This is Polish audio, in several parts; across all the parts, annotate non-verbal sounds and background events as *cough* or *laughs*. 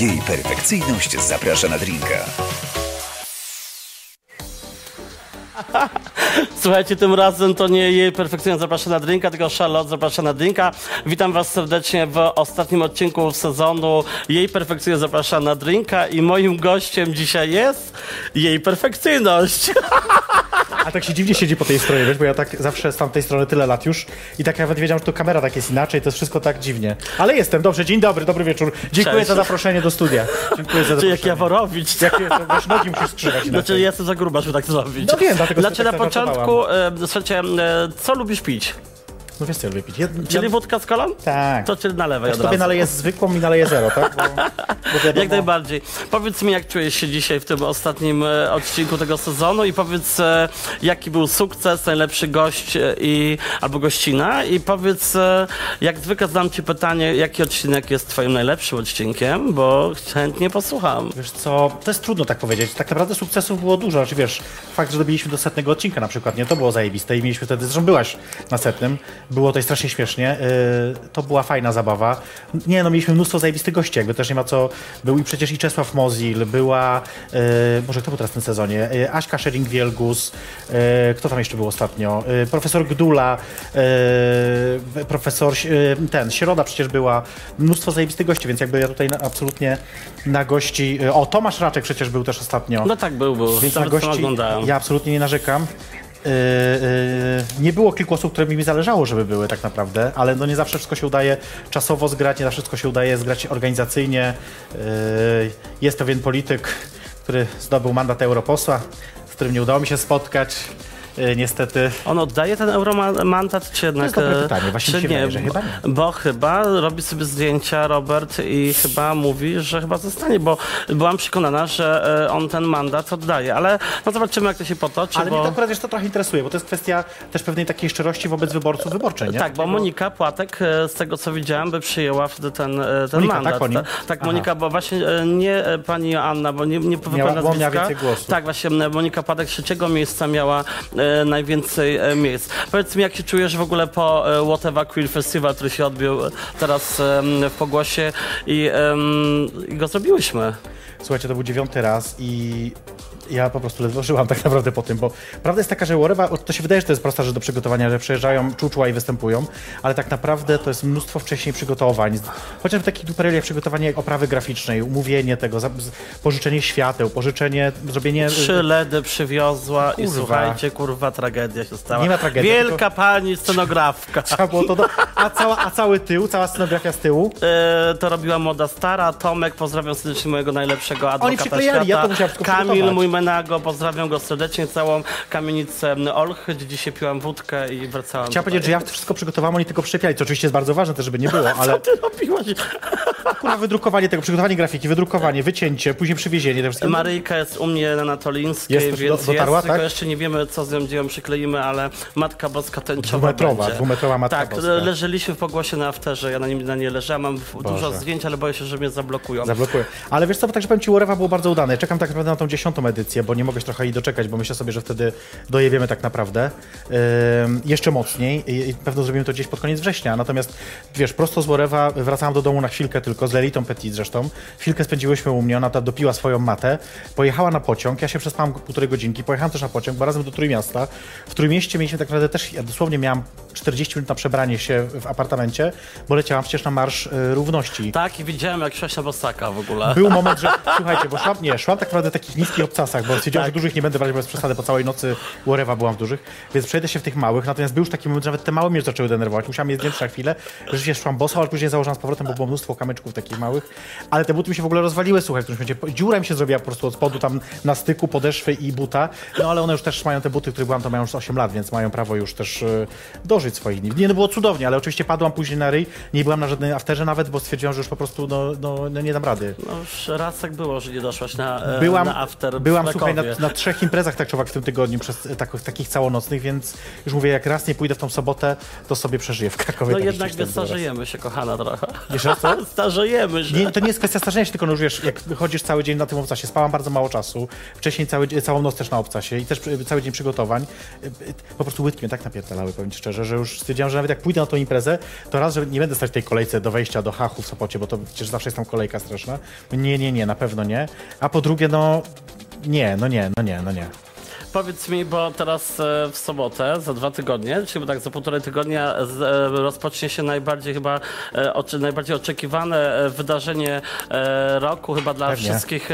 Jej perfekcyjność zaprasza na drinka. *laughs* Słuchajcie, tym razem to nie jej perfekcyjnie zaprasza na drinka, tylko Charlotte zaprasza na drinka. Witam was serdecznie w ostatnim odcinku sezonu Jej perfekcyjnie zaprasza na drinka i moim gościem dzisiaj jest jej perfekcyjność. *laughs* A tak się dziwnie siedzi po tej stronie, wiesz, bo ja tak zawsze z tamtej strony tyle lat już i tak nawet wiedziałem, że to kamera tak jest inaczej, to jest wszystko tak dziwnie. Ale jestem, dobrze, dzień dobry, dobry wieczór. Dziękuję Cześć. za zaproszenie do studia. Dziękuję za *laughs* zaproszenie. jak Jaworowicz. Jak wiesz, nogi musisz skrzywać Znaczy, ja jestem za gruba, żeby tak zrobić. No wiem, dlatego Znaczy, sobie na tak początku, e, słuchajcie, e, co lubisz pić? No wiesz co ja lubię pić. Ja, Czyli ja, wódka z kolą? tak. To cię nalewaj od Tobie razu. naleję zwykłą i naleję zero, tak? Bo, bo wiadomo, Jak najbardziej. Powiedz mi, jak czujesz się dzisiaj w tym ostatnim e, odcinku tego sezonu i powiedz, e, jaki był sukces, najlepszy gość e, i, albo gościna i powiedz, jak zwykle zadam ci pytanie, jaki odcinek jest twoim najlepszym odcinkiem, bo chętnie posłucham. Wiesz co, to jest trudno tak powiedzieć. Tak naprawdę sukcesów było dużo. Znaczy wiesz, fakt, że dobiliśmy do setnego odcinka na przykład, nie? To było zajebiste i mieliśmy wtedy, zresztą byłaś na setnym, było to strasznie śmiesznie. Yy, to była fajna zabawa. Nie no, mieliśmy mnóstwo zajebistych gości, jakby też nie ma co. Był i przecież i Czesław Mozil, była, yy, może kto był teraz w tym sezonie? Yy, Aśka Szering-Wielgus, kto tam jeszcze był ostatnio? Profesor Gdula, profesor, ten, Środa przecież była. Mnóstwo zajebistych gości, więc jakby ja tutaj absolutnie na gości... O, Tomasz Raczek przecież był też ostatnio. No tak był, był. Więc na gości oglądałem. ja absolutnie nie narzekam. Yy, yy, nie było kilku osób, które mi zależało, żeby były tak naprawdę, ale no nie zawsze wszystko się udaje czasowo zgrać, nie zawsze wszystko się udaje zgrać organizacyjnie. Yy, jest pewien polityk, który zdobył mandat europosła, z którym nie udało mi się spotkać. Yy, niestety. On oddaje ten euromandat, czy jednak... jest dobre e, pytanie. Właśnie czy nie? wydaje, chyba nie. Bo chyba robi sobie zdjęcia Robert i chyba mówi, że chyba zostanie, bo byłam przekonana, że e, on ten mandat oddaje, ale no zobaczymy, jak to się potoczy, Ale bo... mnie to akurat to trochę interesuje, bo to jest kwestia też pewnej takiej szczerości wobec wyborców wyborczej, nie? Tak, bo Monika Płatek, e, z tego co widziałem, by przyjęła wtedy ten, e, ten Monika, mandat. tak, pani? tak, Aha. Monika, bo właśnie e, nie e, pani Joanna, bo nie, nie Miała- wypowiada miała nazwiska. głosów. Tak, właśnie e, Monika Płatek trzeciego miejsca miała e, najwięcej e, miejsc. Powiedz mi, jak się czujesz w ogóle po e, Whatever Queer Festival, który się odbył e, teraz e, w Pogłosie i, i go zrobiłyśmy. Słuchajcie, to był dziewiąty raz i ja po prostu ledwo żyłam tak naprawdę po tym, bo prawda jest taka, że Łorewa, to się wydaje, że to jest prosta rzecz do przygotowania, że przyjeżdżają czuczła i występują, ale tak naprawdę to jest mnóstwo wcześniej przygotowań. Chociaż w takich dupereliach przygotowanie oprawy graficznej, umówienie tego, pożyczenie świateł, pożyczenie, zrobienie... Trzy ledy przywiozła i Kurwa. słuchajcie, kurwa, tragedia się stała. Nie ma tragedii, Wielka tylko- pani scenografka. *laughs* Trzeba było to do... a, cała, a cały tył, cała scenografia z tyłu, E, to robiła moda stara. Tomek, pozdrawiam serdecznie mojego najlepszego adwokata przyklejali, ja świata. to musiałem Kamil, mój menago, pozdrawiam go serdecznie, całą kamienicę Olch, gdzie dzisiaj piłam wódkę i wracałam. Chciałem powiedzieć, że ja wszystko przygotowałem, oni tylko przypiali, co oczywiście jest bardzo ważne też, żeby nie było, *laughs* ale Co ty robiłaś? kurwa, wydrukowanie tego, przygotowanie grafiki, wydrukowanie, wycięcie, później przywiezienie tego wszystkiego. Maryjka jest u mnie na Natolińskiej, Jest, więc do- dotarła, jest, tylko tak? jeszcze nie wiemy, co z nią dzieją, przykleimy, ale Matka Boska tęczowa Dwumetrowa, będzie. dwumetrowa Matka Tak, Boska. leżeliśmy w pogłosie na afterze, ja na nim na nie leżałam, mam w- dużo Boże. zdjęć, ale boję się, że mnie zablokują. Zablokuję. Ale wiesz co, bo także powiem Ci, Łorewa było bardzo udane. Czekam tak naprawdę na tą dziesiątą edycję, bo nie mogę się trochę jej doczekać, bo myślę sobie, że wtedy dojebiemy tak naprawdę Ym, jeszcze mocniej i, pewno zrobimy to gdzieś pod koniec września. Natomiast wiesz, prosto z Łorewa wracałam do domu na chwilkę tylko, z Lelitą Petit zresztą. Chwilkę spędziłyśmy u mnie, ona ta dopiła swoją matę, pojechała na pociąg, ja się przespałam półtorej godzinki, pojechałam też na pociąg, bo razem do Trójmiasta. W Trójmieście mieliśmy tak naprawdę też, ja dosłownie miałam 40 minut na przebranie się w apartamencie, bo leciałam przecież na Marsz y, Równości. Tak, i widziałem, jak szłaś na Bosaka w ogóle. Był moment, że *laughs* słuchajcie, bo szłam, nie, szłam tak naprawdę takich niskich obcasach, bo stwierdziłam, Tak. że dużych nie będę brać bez przesady, po całej nocy Łorewa byłam w dużych, więc przejdę się w tych małych, natomiast był już taki moment, że nawet te małe mnie już zaczęły denerwować, musiałam je zdjąć na chwilę, rzeczywiście szłam boso, ale później założyłam z powrotem, bo było mnóstwo kamyczków takich małych, ale te buty mi się w ogóle rozwaliły, słuchaj, w którymś momencie, dziura mi się zrobiła po prostu od spodu tam na styku podeszwy i buta, no ale one już też mają te buty, które byłam, to mają już 8 lat, więc mają prawo już też e, dożyć swoich dni. Nie, no było cudownie, ale oczywiście padłam później na ryj, nie byłam na żadnej afterze nawet, bo stwierdziłam, że już po prostu no, no, no nie dam rady. No już raz tak było, że nie doszłaś na, e, Byłam, na after. byłam byłam, słuchaj, na, na trzech imprezach tak czy owak w tym tygodniu, przez, tak, takich całonocnych, więc już mówię, jak raz nie pójdę w tą sobotę, to sobie przeżyję w Krakowie. No tak jednak zaraz. starzejemy się, kochana trochę. Jeszcze co? *laughs* Starzejemy się. Nie, to nie jest kwestia starzenia się, tylko no już wiesz, jak chodzisz cały dzień na tym obcasie, spałam bardzo mało czasu, wcześniej cały, dzie- całą noc też na obcasie i też przy- cały dzień przygotowań. Po prostu łydki mnie tak napierdalały, powiem ci szczerze, że już stwierdziłam, że nawet jak pójdę na tą imprezę, to raz, że nie będę stać w tej kolejce do wejścia do hachu w Sopocie, bo to przecież zawsze jest tam kolejka straszna. Nie, nie, nie, na pewno nie. A po drugie, no nie, no nie, no nie, no nie. Powiedz mi, bo teraz e, w sobotę, za dwa tygodnie, czyli tak za półtorej tygodnia e, rozpocznie się najbardziej chyba, e, najbardziej oczekiwane wydarzenie roku chyba dla Pewnie. wszystkich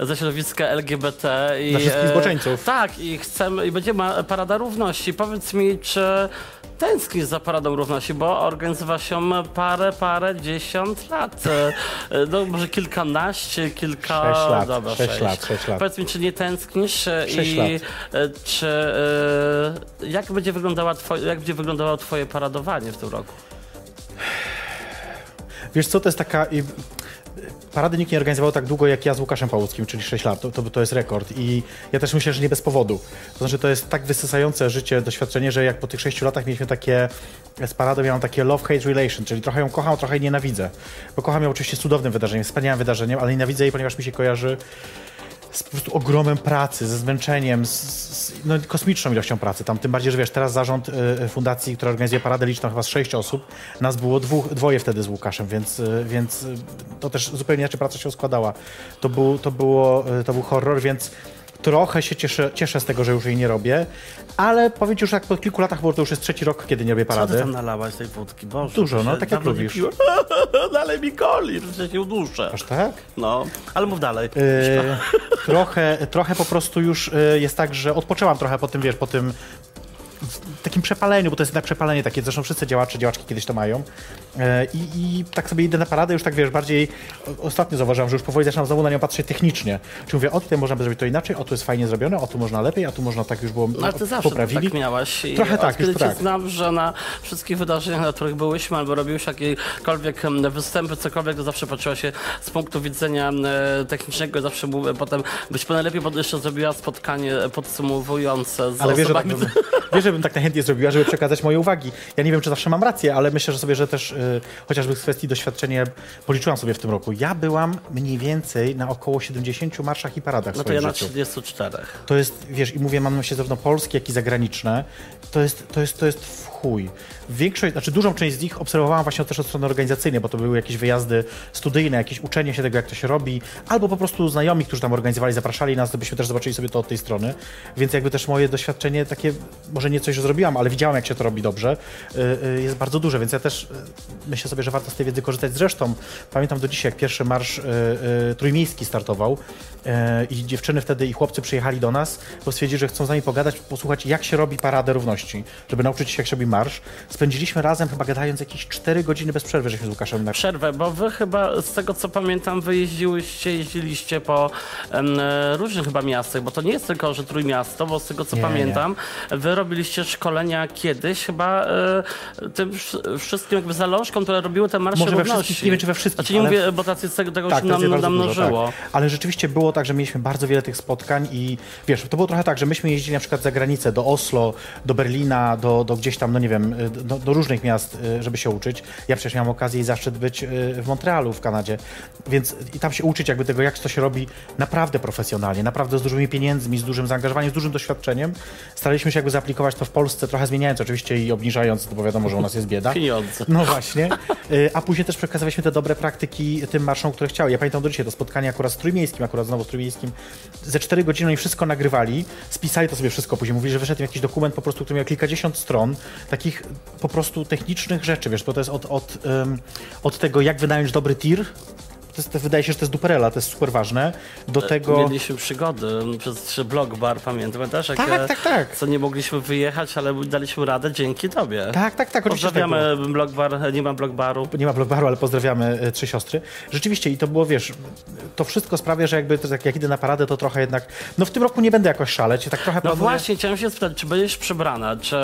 ze środowiska LGBT. I, Dla wszystkich zboczeńców. Tak, i chcemy, i będzie Parada Równości. Powiedz mi, czy tęsknisz za Paradą Równości, bo organizowa się parę, parę, dziesiąt lat. E, e, No może kilkanaście, kilka... Sześć lat, Dobra, sześć lat, sześć lat. Powiedz mi, czy nie tęsknisz e, Sześć i lat. czy jak będzie wyglądała twoje, jak będzie wyglądało twoje paradowanie w tym roku? Wiesz co, to jest taka... Parady nikt nie organizował tak długo jak ja z Łukaszem Pałuckim, czyli 6 lat. To, to, jest rekord. I ja też myślę, że nie bez powodu. To znaczy, to jest tak wysysające życie, doświadczenie, że jak po tych 6 latach mieliśmy takie z paradą, ja mam takie love-hate relation, czyli trochę ją kocham, trochę jej nienawidzę. Bo kocham ją oczywiście cudownym wydarzeniem, wspaniałym wydarzeniem, ale nienawidzę jej, ponieważ mi się kojarzy z po prostu ogromem pracy, ze zmęczeniem, z, z no, kosmiczną ilością pracy. Tam tym bardziej, że wiesz, teraz zarząd y, fundacji, która organizuje paradę, liczy tam chyba z sześć osób. Nas było dwóch, dwoje wtedy z Łukaszem, więc, y, więc y, to też zupełnie inaczej praca się składała. To był, to było, y, to był horror, więc trochę się cieszę, cieszę z tego, że już jej nie robię, ale powiem ci już jak po kilku latach, bo to już jest trzeci rok, kiedy nie robię Co parady. tam nalałaś tej wódki? Boże, Dużo, no, tak jak lubisz. *laughs* Dalej mi coli, że się uduszę. Aż tak? No, ale mów dalej. E, trochę, trochę po prostu już e, jest tak, że odpoczęłam trochę po tym, wiesz, po tym w takim przepaleniu, bo to jest jednak przepalenie takie, zresztą wszyscy działacze, działaczki kiedyś to mają. E, I, I tak sobie idę na paradę, już tak wiesz, bardziej ostatnio zauważyłam, że już powoli zaczynam znowu na nią patrzeć technicznie. Czyli mówię, o tutaj można by zrobić to inaczej, o tu jest fajnie zrobione, o tu można lepiej, a tu można tak już było No, ale ty zawsze poprawili. tak miałaś. I Trochę tak, już tak. znam, że na wszystkich wydarzeniach, na których byłyśmy, albo robiłeś jakiekolwiek występy, cokolwiek, to zawsze patrzyła się z punktu widzenia e, technicznego i zawsze mówię, potem byś najlepiej jeszcze zrobiła spotkanie podsumowujące z Ale wiesz, że tak, wiesz, że bym tak najchętniej zrobiła, żeby przekazać moje uwagi. Ja nie wiem, czy zawsze mam rację, ale myślę, że sobie, że też y, chociażby w kwestii doświadczenia policzyłam sobie w tym roku. Ja byłam mniej więcej na około 70 marszach i paradach No to ja na życiu. 34. To jest, wiesz, i mówię, mam na myśli zarówno polskie, jak i zagraniczne. To jest, to jest, to jest w chuj. Większość, znaczy dużą część z nich obserwowałam właśnie też od strony organizacyjnej, bo to były jakieś wyjazdy studyjne, jakieś uczenie się tego, jak to się robi, albo po prostu znajomi, którzy tam organizowali, zapraszali nas, to byśmy też zobaczyli sobie to od tej strony. Więc jakby też moje doświadczenie takie, może nie coś, że zrobiłam, ale widziałam, jak się to robi dobrze, y, y, jest bardzo duże, więc ja też y, myślę sobie, że warto z tej wiedzy korzystać. Zresztą pamiętam do dzisiaj, jak pierwszy marsz y, y, trójmiejski startował y, i dziewczyny wtedy i chłopcy przyjechali do nas, bo stwierdzili, że chcą z nami pogadać, posłuchać, jak się robi paradę równości, żeby nauczyć się, jak się robi marsz. Spędziliśmy razem chyba gadając jakieś 4 godziny bez przerwy, żeśmy z Łukaszem na Przerwę, bo wy chyba, z tego co pamiętam, wy jeździłyście, jeździliście po em, różnych chyba miastach, bo to nie jest tylko, że Trójmiasto, bo z tego co Nie, pamiętam, wy robiliście szkolenia kiedyś chyba tym wsz- wszystkim jakby zalążkom, które robiły te marsze Może we wszystkich, nie wiem czy we wszystkich, Znaczy nie mówię, bo tacy z tego, tego się to jest nam, namnożyło. tak. Ale rzeczywiście było tak, że mieliśmy bardzo wiele tych spotkań i wiesz, to było trochę tak, że myśmy jeździli na przykład za granicę, do Oslo, do Berlina, do, do gdzieś tam, no nie wiem, y, do, do różnych miast, y, żeby się uczyć. Ja przecież miałem okazję i zaszczyt być y, w Montrealu w Kanadzie, więc i tam się uczyć jakby tego, jak to się robi naprawdę profesjonalnie, naprawdę z dużymi pieniędzmi, z dużym zaangażowaniem, z dużym doświadczeniem. Staraliśmy się jakby zaaplikować to w Polsce, trochę zmieniając oczywiście i obniżając, bo wiadomo, że u nas jest bieda. Pieniądze. No właśnie. Y, A później też przekazywaliśmy te dobre praktyki tym marszom, które chciały. Ja pamiętam do dzisiaj to spotkanie akurat z Trójmiejskim, akurat znowu z Trójmiejskim. Ze cztery godziny oni wszystko nagrywali, spisali to sobie wszystko później. Mówili, że wyszedł jakiś dokument po prostu, który miał kilkadziesiąt stron takich po prostu technicznych rzeczy, wiesz, bo to jest od, od, ym, od tego, jak wynająć dobry tir, jest, wydaje się, że to jest duperela, to jest super ważne, do tego... Mieliśmy przygody przez blog bar, pamiętam też, jak, Tak, e, tak, tak. co nie mogliśmy wyjechać, ale daliśmy radę dzięki tobie. Tak, tak, tak, oczywiście tak. Pozdrawiamy blog bar, nie ma blog baru. nie ma blogbaru, ale pozdrawiamy e, trzy siostry. Rzeczywiście i to było, wiesz, to wszystko sprawia, że jakby to, tak jak idę na paradę, to trochę jednak, no w tym roku nie będę jakoś szaleć, tak trochę No planuję- właśnie, chciałem się spytać, czy będziesz przebrana, czy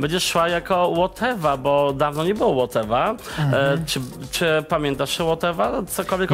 będziesz szła jako Łotewa, bo dawno nie było Łotewa. Mhm. E, czy, czy pamiętasz Łotewa? Cokolwiek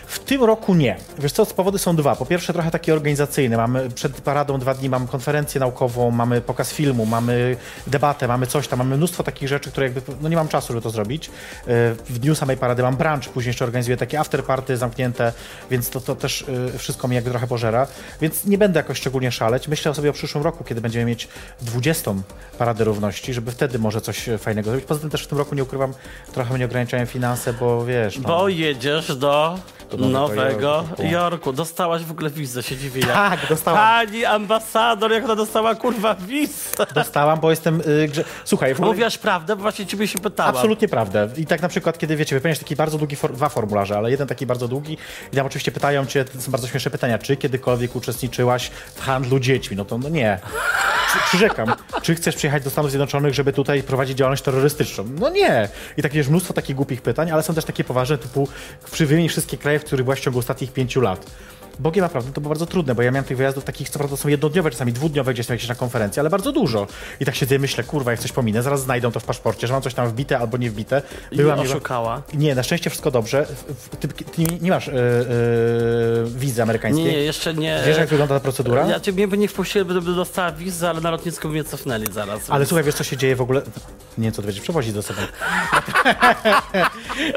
W tym roku nie. Wiesz co, powody są dwa. Po pierwsze trochę takie organizacyjne. Mamy przed paradą dwa dni, mamy konferencję naukową, mamy pokaz filmu, mamy debatę, mamy coś tam, mamy mnóstwo takich rzeczy, które jakby, no nie mam czasu, żeby to zrobić. E, W dniu samej parady mam brunch, później jeszcze organizuję takie afterparty zamknięte, więc to, to też e, wszystko mi jakby trochę pożera. Więc nie będę jakoś szczególnie szaleć. Myślę sobie o przyszłym roku, kiedy będziemy mieć 20 Paradę Równości, żeby wtedy może coś fajnego zrobić. Poza tym też w tym roku nie ukrywam, trochę mnie ograniczają finanse, bo wiesz... no, Bo jedziesz do, Do Nowego Nowego Jorku. Jorku. Dostałaś w ogóle wizę, się dziwię. Tak, dostałam. Pani ambasador, jak ona dostała kurwa wizę. Dostałam, bo jestem. Y, grze... Słuchaj, ogóle. Mówiłaś prawdę, bo właśnie ciebie się pytałam. Absolutnie prawdę. I tak na przykład, kiedy wiecie, wypełniasz taki bardzo długi, for... dwa formularze, ale jeden taki bardzo długi i tam oczywiście pytają cię, to są bardzo śmieszne pytania, czy kiedykolwiek uczestniczyłaś w handlu dziećmi? No to no nie. Przy- Przyrzekam. Czy chcesz przyjechać do Stanów Zjednoczonych, żeby tutaj prowadzić działalność terrorystyczną? No nie. I tak wiesz, mnóstwo takich głupich pytań, ale są też takie poważne, typu przy wymieni wszystkie kraje, w których byłaś w ostatnich pięciu lat. Bogiem naprawdę to było bardzo trudne, bo ja miałem tych wyjazdów takich, co prawda są jednodniowe, czasami dwudniowe, gdzieś tam jakieś na konferencje, ale bardzo dużo. I tak siedzę i myślę, kurwa, jak coś pominę, zaraz znajdą to w paszporcie, że mam coś tam wbite albo nie wbite. Była mi- oszukała. Nie, na szczęście wszystko dobrze. Ty, ty nie- nie masz yy, yy, wizy amerykańskiej. Nie, nie, jeszcze nie. Wiesz, jak wygląda ta procedura? Ja cię by nie wpuścili, gdyby dostała wizę, ale na lotnisku mnie cofnęli zaraz. Ale więc- słuchaj, wiesz co się dzieje w ogóle? Nie co ty będziesz przewozić do sobą. *laughs*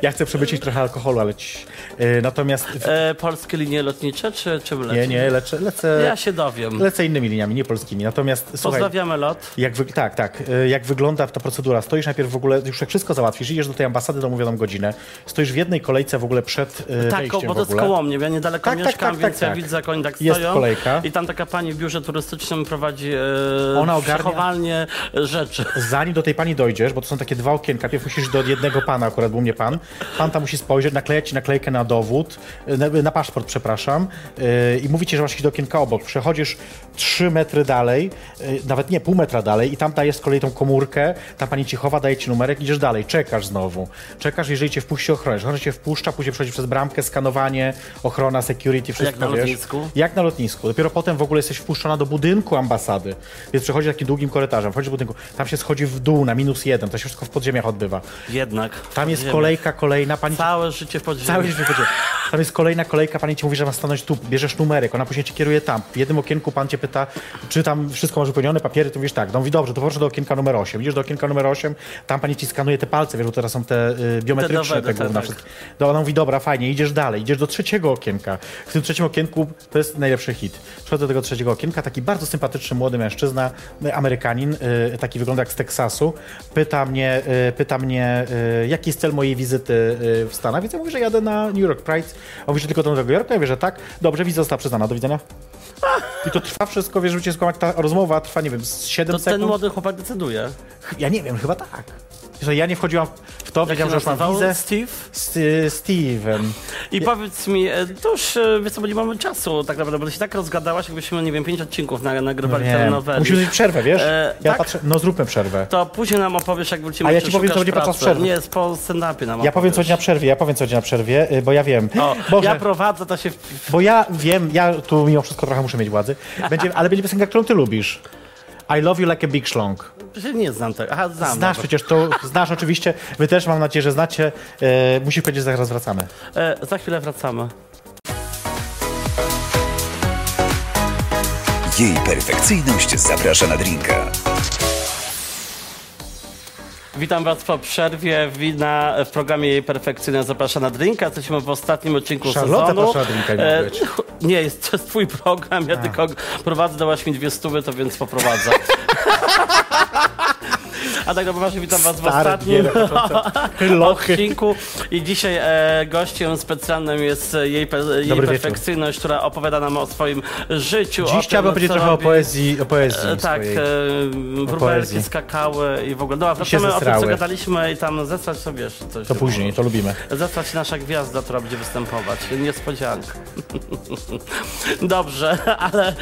ja chcę przemycić trochę alkoholu, ale ci... Yy, natomiast... E, polskie linie lotnicze, czy czym leci? Nie, nie, lecę, lecę, Ja się dowiem. lecę innymi liniami, nie polskimi. Natomiast słuchaj... Pozdrawiamy lot. Jak wy, tak, tak. Y, Jak wygląda ta procedura? Stoisz najpierw w ogóle, już jak wszystko załatwisz, idziesz do tej ambasady do umówioną godzinę, stoisz w jednej kolejce w ogóle przed y, Tak, bo to jest koło mnie, ja niedaleko Tak, tak, mieszkam, tak, więc tak, ja tak. widzę, jak oni tak Jest stoją. kolejka. I tam taka pani w biurze turystycznym prowadzi e, Ona ogarnia- rzeczy. Zanim do tej pani dojdziesz, bo to są takie dwa okienka, najpierw musisz do jednego pana, akurat był mnie pan, pan tam musi spojrzeć, naklejać ci naklejkę na dowód, y, na, na paszport, przepraszam, y, i mówi ci, że masz iść do okienka obok. Przechodzisz trzy metry dalej, y, nawet nie, pół metra dalej i tam dajesz z kolei tą komórkę, ta pani ci chowa, daje ci numerek, idziesz dalej, czekasz znowu. Czekasz, jeżeli cię wpuści ochrona. Ochrona cię wpuszcza, później przechodzi przez bramkę, skanowanie, ochrona, security, wszystko, na wiesz. lotnisku? Jak na lotnisku. Dopiero potem w ogóle jesteś wpuszczona do budynku ambasady. Więc przechodzi takim długim korytarzem, wchodzisz do budynku, tam się schodzi w dół na minus jeden, to się wszystko w podziemiach odbywa. Jednak. Tam jest kolejka kolejna, pani Całe życie w podziemiu. Cały życie wychodzi. Tam jest kolejna kolejka, pani ci mówi, że ma stanąć tu, bierzesz numerek, ona później cię kieruje tam. W jednym okienku pan cię pyta, czy tam wszystko masz wypełnione, papiery, ty mówisz tak. No mówi, dobrze, to proszę do okienka numer 8. Idziesz do okienka numer 8, tam pani ci skanuje te palce, wiesz, bo teraz są te y, biometryczne, Te główne tak. No, ona mówi, dobra, fajnie, idziesz dalej, idziesz do trzeciego okienka. W tym trzecim okienku to jest najlepszy hit. Przychodzę do tego trzeciego okienka, taki bardzo sympatyczny młody mężczyzna, y, Amerykanin, y, taki wygląda jak z Teksasu, pyta mnie, y, pyta mnie y, jaki jest cel mojej wizyty y, w Stanach, więc ja mówię, że jadę na New York Pride. On mówi, że tylko do Nowego Jorku, ja mówię, że tak. Dobrze, wiza została przyznana, do widzenia. I to trwa wszystko, wiesz, żeby cię skłamać, ta rozmowa trwa, nie wiem, z 7 To ten sekund. młody chłopak decyduje. Ja nie wiem, chyba tak. Że ja nie wchodziłam w to, się że już mam wizę. Steve? S- y, Steven. I powiedz mi, e, to już, e, wiesz co, bo nie mamy czasu tak naprawdę, bo ty się tak rozgadałaś, jakbyśmy, nie wiem, pięć odcinków na, nagrywali Nie. telenoweli. Musimy zrobić przerwę, wiesz? E, ja tak? patrzę, no zróbmy przerwę. To później nam opowiesz, jak wrócimy, A ja ci powiem, co będzie podczas przerwy. Nie, po stand-upie nam Ja powiem co dzień na przerwie, ja powiem co dzień na przerwie, y, bo ja wiem. O, Boże, ja prowadzę, to się... bo ja wiem, ja tu mimo wszystko trochę muszę mieć władzy, będzie, ale będzie piosenka, którą ty lubisz. I love you like a big schlong. się nie znam tego. Aha, znam. Znasz dobra. przecież to, znasz oczywiście, wy też mam nadzieję, że znacie. E, musisz powiedzieć, że zaraz wracamy. E, za chwilę wracamy. Jej perfekcyjność zaprasza na drinka. Witam Was po przerwie wina w programie Jej Perfekcyjna Zaprasza na Drinka. Jesteśmy w ostatnim odcinku Charlotte sezonu. na drinka, nie być. nie, jest, to jest Twój program, ja tylko prowadzę, dałaś mi dwie stówy, to więc poprowadzę. *laughs* A tak naprawdę witam Was w ostatnim *laughs* odcinku i dzisiaj e, gościem specjalnym jest e, jej, pe, jej Dobry perfekcyjność, która opowiada nam o swoim życiu. o Dziś chciałbym powiedzieć trochę o robi. poezji, o poezji E, Tak, e, skakały i w ogóle. Dobra, wracamy o tym, co gadaliśmy i tam zesłać sobie jeszcze coś. To później, to lubimy. Zesłać nasza gwiazda, która będzie występować. Niespodzianka. *laughs* Dobrze, *laughs* ale,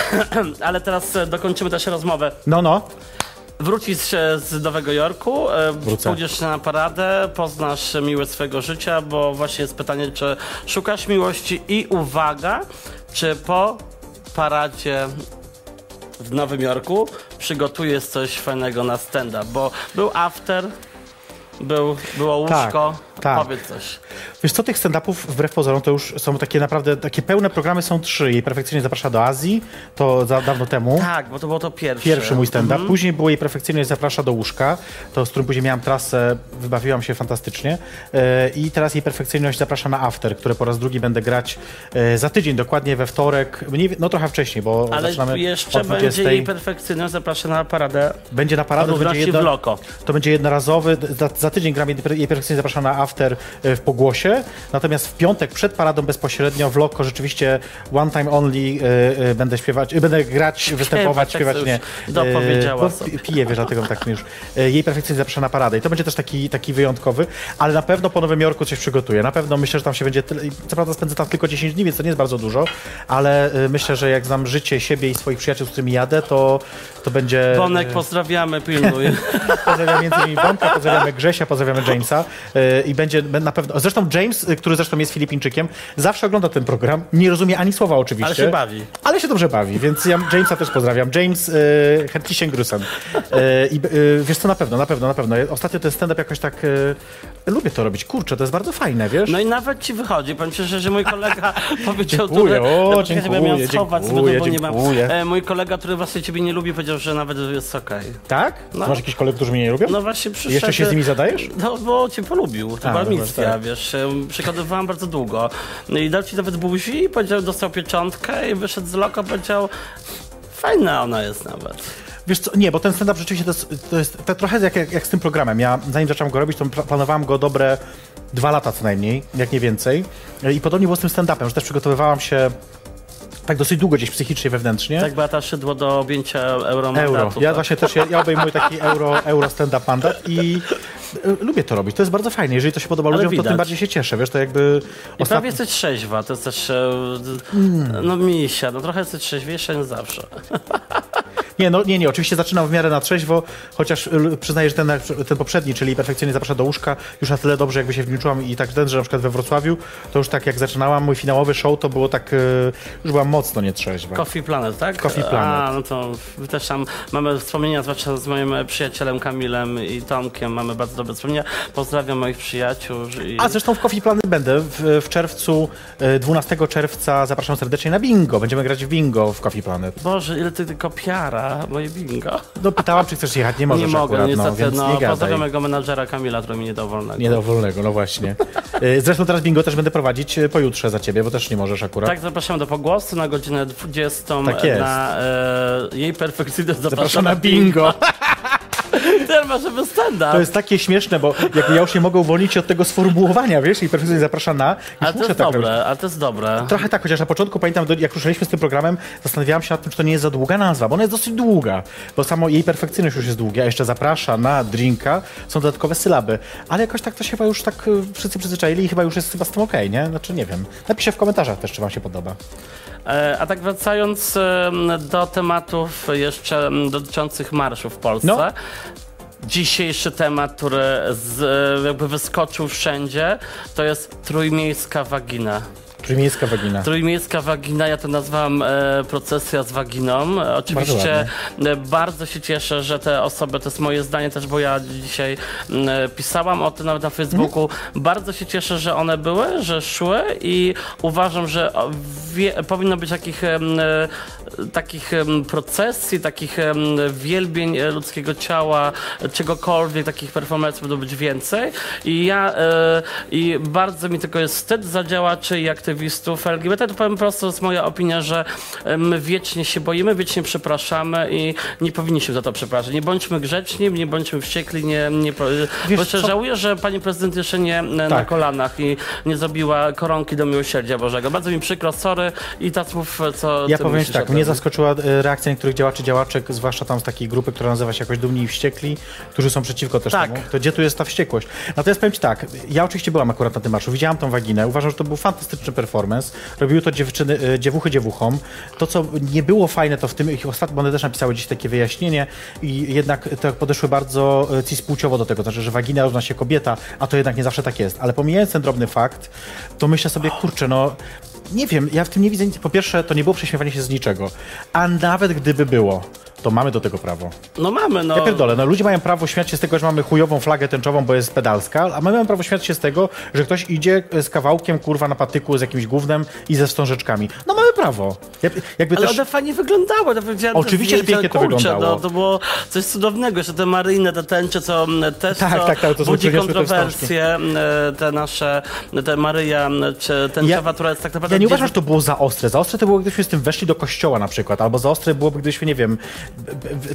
*clears throat* ale teraz e, dokończymy też rozmowę. No, no. Wrócisz z Nowego Jorku, e, Wrócę. pójdziesz na paradę, poznasz miłe swojego życia, bo właśnie jest pytanie, czy szukasz miłości i uwaga, czy po paradzie w Nowym Jorku przygotujesz coś fajnego na stand-up, bo był after, Był, było łóżko. Tak, tak. Powiedz coś. Wiesz co, tych stand-upów wbrew pozorom to już są takie naprawdę, takie pełne programy są trzy. Jej perfekcyjnie zaprasza do Azji, to za dawno temu. Tak, bo to było to pierwsze. Pierwszy mój stand-up. Mhm. Później było jej perfekcyjność zaprasza do łóżka, to z którym później miałam trasę, wybawiłam się fantastycznie. E, I teraz jej perfekcyjność zaprasza na after, które po raz drugi będę grać e, za tydzień, dokładnie we wtorek, mniej, no trochę wcześniej, bo Ale zaczynamy jeszcze o 20. będzie jej perfekcyjność zapraszana na paradę Będzie na paradę, to będzie, w loko. to będzie jednorazowy, za, za tydzień gram jej perfekcyjnie zapraszam na after e, w Pogłosie, natomiast w piątek przed paradą bezpośrednio w Loko rzeczywiście one time only e, e, będę śpiewać, będę grać, występować, tak śpiewać, nie. dopowiedziała Piję, wiesz, dlatego tak mi już. Jej perfekcyjnie zaprasza na paradę i to będzie też taki, taki wyjątkowy, ale na pewno po Nowym Jorku coś przygotuję. Na pewno myślę, że tam się będzie tyle, co prawda spędzę tam tylko 10 dni, więc to nie jest bardzo dużo, ale myślę, że jak znam życie siebie i swoich przyjaciół, z którymi jadę, to, to będzie... Bonek, pozdrawiamy, pilnuj. *laughs* Pozdrawiam między innymi Bonka, pozdrawiamy Grzesia, pozdrawiamy Jamesa yy, i będzie na pewno... Zresztą James, y, który zresztą jest Filipińczykiem, zawsze ogląda ten program, nie rozumie ani słowa oczywiście. Ale się bawi. Ale się dobrze bawi, więc ja Jamesa też pozdrawiam. James yy, Hertisień Grusen. Yy, I yy, wiesz co, na pewno, na pewno, na pewno. Ostatnio ten stand-up jakoś tak... Lubię to robić, kurczę, to jest bardzo fajne, wiesz? No i nawet ci wychodzi. Powiem szczerze, że mój kolega *laughs* powiedział... Dziękuję, tutaj- o, no, miałem dziękuję, schować, dziękuję, bo nie mam. dziękuję. E, mój kolega, który właśnie ciebie nie lubi, powiedział, że nawet jest okej. tak? No. Masz jakichś kolegów, którzy mnie nie lubią? No właśnie przyszedł... Jeszcze się z nimi zadajesz? No, bo cię polubił. To była no misja, tak. wiesz. em, Przygotowywałam bardzo długo. No i dał ci nawet buzi i powiedział, dostał pieczątkę i wyszedł z loka, powiedział... Fajna ona jest nawet. Wiesz co, nie, bo ten stand-up rzeczywiście to jest, to jest to trochę jak, jak, jak z tym programem. Ja zanim zacząłem go robić, to pla- planowałem go dobre dwa lata co najmniej, jak nie więcej. I podobnie było z tym stand-upem, że też przygotowywałam się tak dosyć długo gdzieś psychicznie, wewnętrznie. Tak Beata szydło do objęcia euromandatu. Euro. Ja tak. właśnie też, ja, ja obejmuję taki euro, euro stand-up mandat i y, lubię to robić. To jest bardzo fajne. Jeżeli to się podoba Ale ludziom, to widać. tym bardziej się cieszę. Wiesz, to jakby... I Ostat... prawie jesteś trzeźwa, to jest też... e, No misia, no trochę jesteś trzeźwiejsza niż zawsze. *laughs* Nie, no nie, nie, oczywiście zaczynam w miarę na trzeźwo, chociaż y, przyznaję, że ten, ten poprzedni, czyli perfekcyjnie zaprasza do łóżka, już na tyle dobrze jakby się w nim czułam i tak ten, że na przykład we Wrocławiu, to już tak jak zaczynałam mój finałowy show, to było tak, y, już byłam mocno nietrzeźwa. Coffee Planet, tak? Coffee Planet. A, no to też tam mamy wspomnienia, zwłaszcza z moim przyjacielem Kamilem i Tomkiem, mamy bardzo dobre wspomnienia. Pozdrawiam moich przyjaciół. I... A zresztą w Coffee Planet będę w, w czerwcu, y, 12 czerwca zapraszam serdecznie na bingo. Będziemy grać w bingo w Coffee Planet. Boże, ile ty tylko piara, moje bingo. No pytałam, czy chcesz jechać, nie możesz nie mogę, akurat, niestety, no, więc no, nie pozdrawiam mojego menadżera Kamila, który mi nie dał wolnego. Nie do wolnego, no właśnie. Y, Zresztą teraz bingo też będę prowadzić y, pojutrze za ciebie, bo też nie możesz akurat. Tak, zapraszam do pogłosu na godzinę 20 Tak jest. na e, jej perfekcyjność Zapraszam zapraszam na bingo. *laughs* Ten masz żeby stand-up. To jest takie śmieszne, bo jak ja już nie mogę uwolnić się od tego sformułowania, wiesz, i perfekcyjnie zaprasza na. Ale to jest tak dobre, robić. ale to jest dobre. Trochę tak, chociaż na początku pamiętam, jak ruszyliśmy z tym programem, zastanawiałam się nad tym, czy to nie jest za długa nazwa, bo ona jest dosyć długa, bo samo jej perfekcyjność już jest długa, a jeszcze zaprasza na drinka, są dodatkowe sylaby, ale jakoś tak to się chyba już tak y, wszyscy przyzwyczaili i chyba już jest chyba z tym okej, nie? Znaczy nie wiem. Napiszcie w komentarzach też, czy wam się podoba. E, A tak wracając do tematów jeszcze dotyczących marszu w Polsce. No. Dzisiejszy temat, który z, e, jakby wyskoczył wszędzie, to jest trójmiejska wagina. Trójmiejska wagina. Trójmiejska wagina, ja to nazwałam e, procesja z waginą. E, Oczywiście bardzo, bardzo się cieszę, że te osoby, to jest moje zdanie też, bo ja dzisiaj m, e, pisałam o tym nawet na Facebooku. Mhm. Bardzo się cieszę, że one były, że szły i uważam, że wie, powinno być takich, e, takich procesji, takich wielbień e, ludzkiego ciała, czegokolwiek, takich performance'ów powinno być więcej. I ja e, i bardzo mi tylko jest wstyd za działaczy i aktywistów LGBT. To powiem prosto, to jest moja opinia, że my wiecznie się boimy, wiecznie przepraszamy i nie powinniśmy za to przepraszać. Nie bądźmy grzeczni, nie bądźmy wściekli, nie, nie Wiesz bo jeszcze co? żałuję, że pani prezydent jeszcze nie e, na Tak. kolanach i nie zrobiła koronki do miłosierdzia Bożego. Bardzo mi przykro, sorry i tak mów, co Ja powiem tak, mnie zaskoczyła e, reakcja niektórych działaczy, działaczek, zwłaszcza tam z takiej grupy, która nazywa się jakoś Dumni i Wściekli, którzy są przeciwko też Tak. temu. To gdzie tu jest ta wściekłość? Natomiast powiem ci tak, ja oczywiście byłam akurat na tym marszu, widziałam tą waginę, uważam, że to był fantastyczny performance. Robiły to dziewczyny, e, dziewuchy dziewuchom. To, co nie było fajne, to w tym ich ostatnio, bo one też napisały dziś takie wyjaśnienie i jednak to podeszły bardzo e, cispłciowo do tego, to znaczy, że wagina równa się kobieta, a to jednak nie zawsze tak jest. Ale pomijając ten drobny fakt, to myślę sobie, kurczę, no nie wiem, ja w tym nie widzę nic. Po pierwsze, to nie było prześmiewanie się z niczego. A nawet gdyby było, to mamy do tego prawo. No mamy, no. Ja pierdolę, no ludzie mają prawo śmiać się z tego, że mamy chujową flagę tęczową, bo jest pedalska, a my mamy prawo śmiać się z tego, że ktoś idzie z kawałkiem, kurwa, na patyku z jakimś gównem i ze wstążeczkami. No mamy prawo. Ja, jakby Ale też... one fajnie wyglądały. To te Oczywiście, że pięknie to kurczę, wyglądało. No, to było coś cudownego, że te maryjne, te tęcze, co też Tak, co tak, tak, to są budzi te kontrowersje, m, te nasze, te Maryja, czy tęczowa, która jest tak naprawdę... Ja nie gdzieś- uważam, że to było za ostre. Za ostre to było, gdybyśmy z tym weszli do kościoła na przykład, albo za ostre byłoby, gdybyśmy, nie wiem,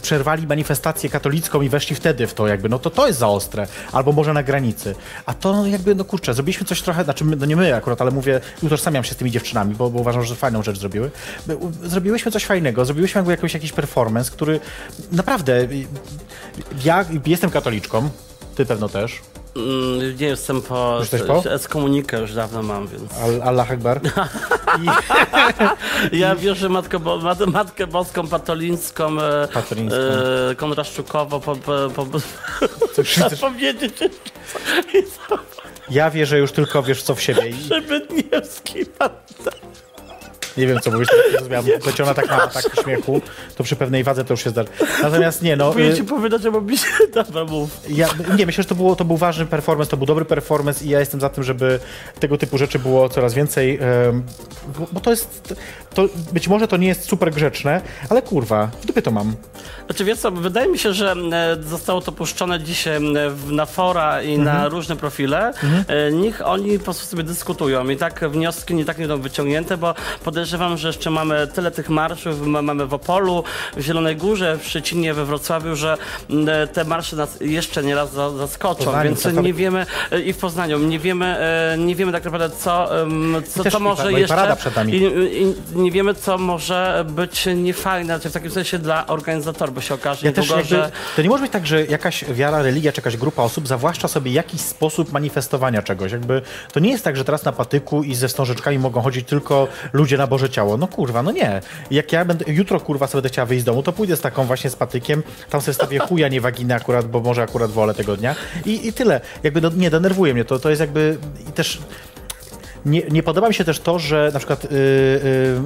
przerwali manifestację katolicką i weszli wtedy w to jakby, no to to jest za ostre. Albo może na granicy. A to jakby, no kurczę, zrobiliśmy coś trochę, znaczy no nie my akurat, ale mówię, utożsamiam się z tymi dziewczynami, bo, bo uważam, że fajną rzecz zrobiły. Zrobiłyśmy coś fajnego, zrobiłyśmy jakby jakiś, jakiś performance, który naprawdę, ja jestem katoliczką, ty pewno też, Mm, Nie jestem po... Już też po? Ekskomunikę już dawno mam, więc... Al- Allah Akbar. *laughs* I, Ja wierzę Matkę, Bo, Mat, Matkę Boską, Patolińską, e, Patolińską. e, Konraszczukową, po, po, po, chcesz? *laughs* powiedzieć, ja wierzę już tylko, wiesz co w siebie. I, Szybydniewski, Nie wiem, co mówisz, zrozumiałam. Pleciona tak ma atak śmiechu, to przy pewnej wadze to już się zdarzy. Natomiast nie, no... Próbuję y, ci powiedzieć, bo mi się... *laughs* Dobra, mów. Ja, nie, myślę, że to, było, to był ważny performance, to był dobry performance i ja jestem za tym, żeby tego typu rzeczy było coraz więcej, bo, bo to jest, to, być może to nie jest super grzeczne, ale kurwa, w dupie to mam. Znaczy wiesz co, wydaje mi się, że zostało to puszczone dzisiaj na fora i na różne profile. E, Niech oni po prostu sobie dyskutują i tak wnioski nie tak nie będą wyciągnięte, bo podejrzewam, że jeszcze mamy tyle tych marszów, ma- mamy w Opolu, w Zielonej Górze, w Szczecinie, we Wrocławiu, że te marsze nas jeszcze nieraz za- zaskoczą, Poznaniu, więc tak, nie wiemy e, i w Poznaniu, nie wiemy, e, nie wiemy tak naprawdę co, co, też co może pa- no jeszcze i, i nie wiemy co może być niefajne, w takim sensie dla organizatorów, bo się okaże Ja też niedługo, jakby, że to nie może być tak, że jakaś wiara, religia czy jakaś grupa osób zawłaszcza sobie jakiś sposób manifestowania czegoś. Jakby, to nie jest tak, że teraz na patyku i ze wstążeczkami mogą chodzić tylko ludzie na Boże Ciało. No kurwa, no nie. Jak ja będę, jutro kurwa sobie będę chciała wyjść z domu, to pójdę z taką właśnie z patykiem, tam sobie stawię chuja, nie waginę akurat, bo może akurat wolę tego dnia i, i tyle. Jakby no, nie, denerwuje mnie to. To jest jakby i też nie, nie podoba mi się też to, że na przykład yy,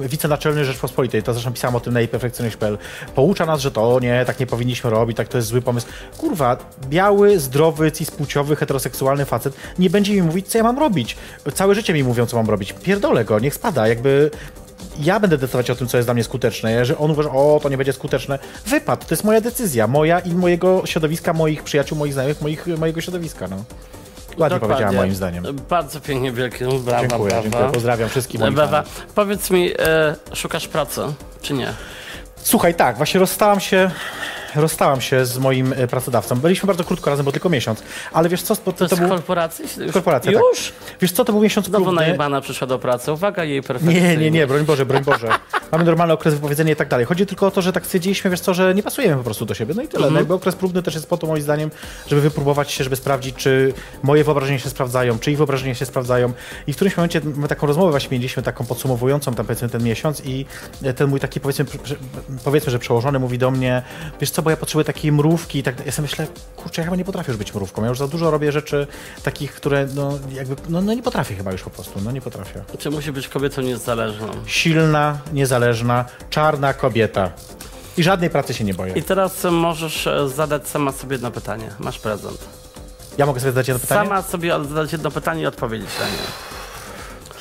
yy, wicenaczelny Rzeczpospolitej, to zresztą pisałem o tym na iperfekcjonist.pl, poucza nas, że to nie, tak nie powinniśmy robić, tak to jest zły pomysł. Kurwa, biały, zdrowy, cispłciowy, heteroseksualny facet nie będzie mi mówić, co ja mam robić. Całe życie mi mówią, co mam robić. Pierdolę go, niech spada, jakby... Ja będę decydować o tym, co jest dla mnie skuteczne. Jeżeli on uważa, o, to nie będzie skuteczne, wypad. To jest moja decyzja. Moja i mojego środowiska, moich przyjaciół, moich znajomych, moich, mojego środowiska, no. Ładnie powiedziałem, moim zdaniem. Bardzo pięknie, wielkie brawa, Dziękuję, brawa. dziękuję. Pozdrawiam wszystkich moich Brawa. Powiedz mi, e, szukasz pracy, czy nie? Słuchaj, tak, właśnie rozstałam się, rozstałam się z moim e, pracodawcą. Byliśmy bardzo krótko razem, bo tylko miesiąc. Ale wiesz co, To to, to był... korporacji? Już? Korporacja, Już? tak. Wiesz co, to był miesiąc Znowu próbny. najebana przyszła do pracy. Uwaga, jej perfekcyjnie. Nie, nie, nie, broń Boże, broń Boże. *laughs* Mamy normalny okres wypowiedzenia i tak dalej. Chodzi tylko o to, że tak stwierdziliśmy, wiesz co, że nie pasujemy po prostu do siebie. No i tyle. No jakby okres próbny też jest po to, moim zdaniem, żeby wypróbować się, żeby sprawdzić, czy moje wyobrażenia się sprawdzają, czy ich wyobrażenia się sprawdzają. I w którymś momencie my taką rozmowę właśnie mieliśmy, taką podsumowującą tam powiedzmy ten miesiąc i ten mój taki powiedzmy, powiedzmy, że przełożony mówi do mnie, wiesz co, bo ja potrzebuję takiej mrówki i tak Ja sobie myślę, kurczę, ja chyba nie potrafię już być mrówką. Ja już za dużo robię rzeczy takich, które no jakby, no, no nie potrafię chyba już po prostu, no nie potrafię. Czy musi być kobietą niezależną? silna, niezależna, czarna kobieta. I żadnej pracy się nie boję. I teraz możesz e, zadać sama sobie jedno pytanie. Masz prezent. Ja mogę sobie zadać jedno pytanie? Sama sobie zadać jedno pytanie i odpowiedzieć na nie.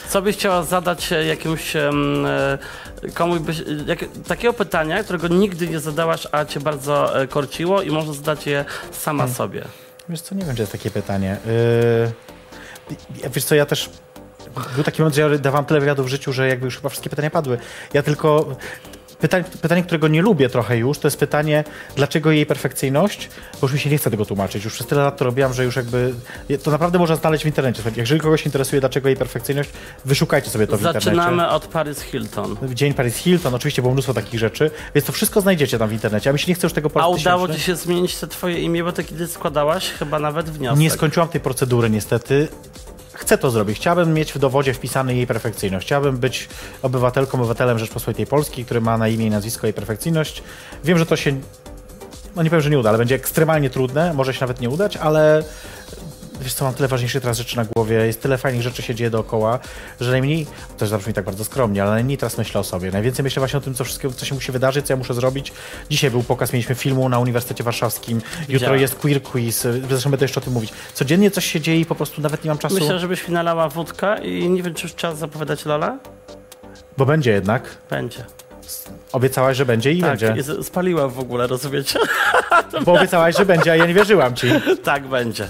Co byś chciała zadać e, jakimś e, komuś byś, jak, takiego pytania, którego nigdy nie zadałaś, a cię bardzo e, korciło i możesz zadać je sama Hmm. sobie. Wiesz co, nie wiem, czy jest takie pytanie. Yy... Wiesz co, ja też... Był taki moment, że ja dawałam tyle wywiadów w życiu, że jakby już chyba wszystkie pytania padły. Ja tylko... Pytanie, pytanie, którego nie lubię trochę już, to jest pytanie, dlaczego jej perfekcyjność, bo już mi się nie chce tego tłumaczyć. Już przez tyle lat to robiłam, że już jakby... To naprawdę można znaleźć w internecie. Jeżeli kogoś interesuje, dlaczego jej perfekcyjność, wyszukajcie sobie to w internecie. Zaczynamy od Paris Hilton. Dzień Paris Hilton, oczywiście było mnóstwo takich rzeczy, więc to wszystko znajdziecie tam w internecie. A mi się nie chce już tego po A udało ci się zmienić te twoje imię, bo ty kiedyś składałaś chyba nawet wniosek. Nie skończyłam tej procedury niestety. Chcę to zrobić. Chciałbym mieć w dowodzie wpisany jej perfekcyjność. Chciałbym być obywatelką, obywatelem Rzeczpospolitej Polskiej, który ma na imię i nazwisko jej perfekcyjność. Wiem, że to się, no nie powiem, że nie uda, ale będzie ekstremalnie trudne. Może się nawet nie udać, ale wiesz co, mam tyle ważniejszych teraz rzeczy na głowie, jest tyle fajnych rzeczy się dzieje dookoła, że najmniej, to też zabrzmi tak bardzo skromnie, ale najmniej teraz myślę o sobie. Najwięcej myślę właśnie o tym, co wszystkiego, co się musi wydarzyć, co ja muszę zrobić. Dzisiaj był pokaz, mieliśmy filmu na Uniwersytecie Warszawskim, jutro Widziałem. jest queer quiz, zresztą będę jeszcze o tym mówić. Codziennie coś się dzieje i po prostu nawet nie mam czasu, Myślę, żebyś mi nalała wódkę i nie wiem, czy już czas zapowiadać Lola? bo będzie jednak. Będzie. Obiecałaś, że będzie i Tak, będzie. i z- spaliła w ogóle, rozumiecie? *laughs* Bo obiecałaś, że będzie, a ja nie wierzyłam ci. tak, będzie.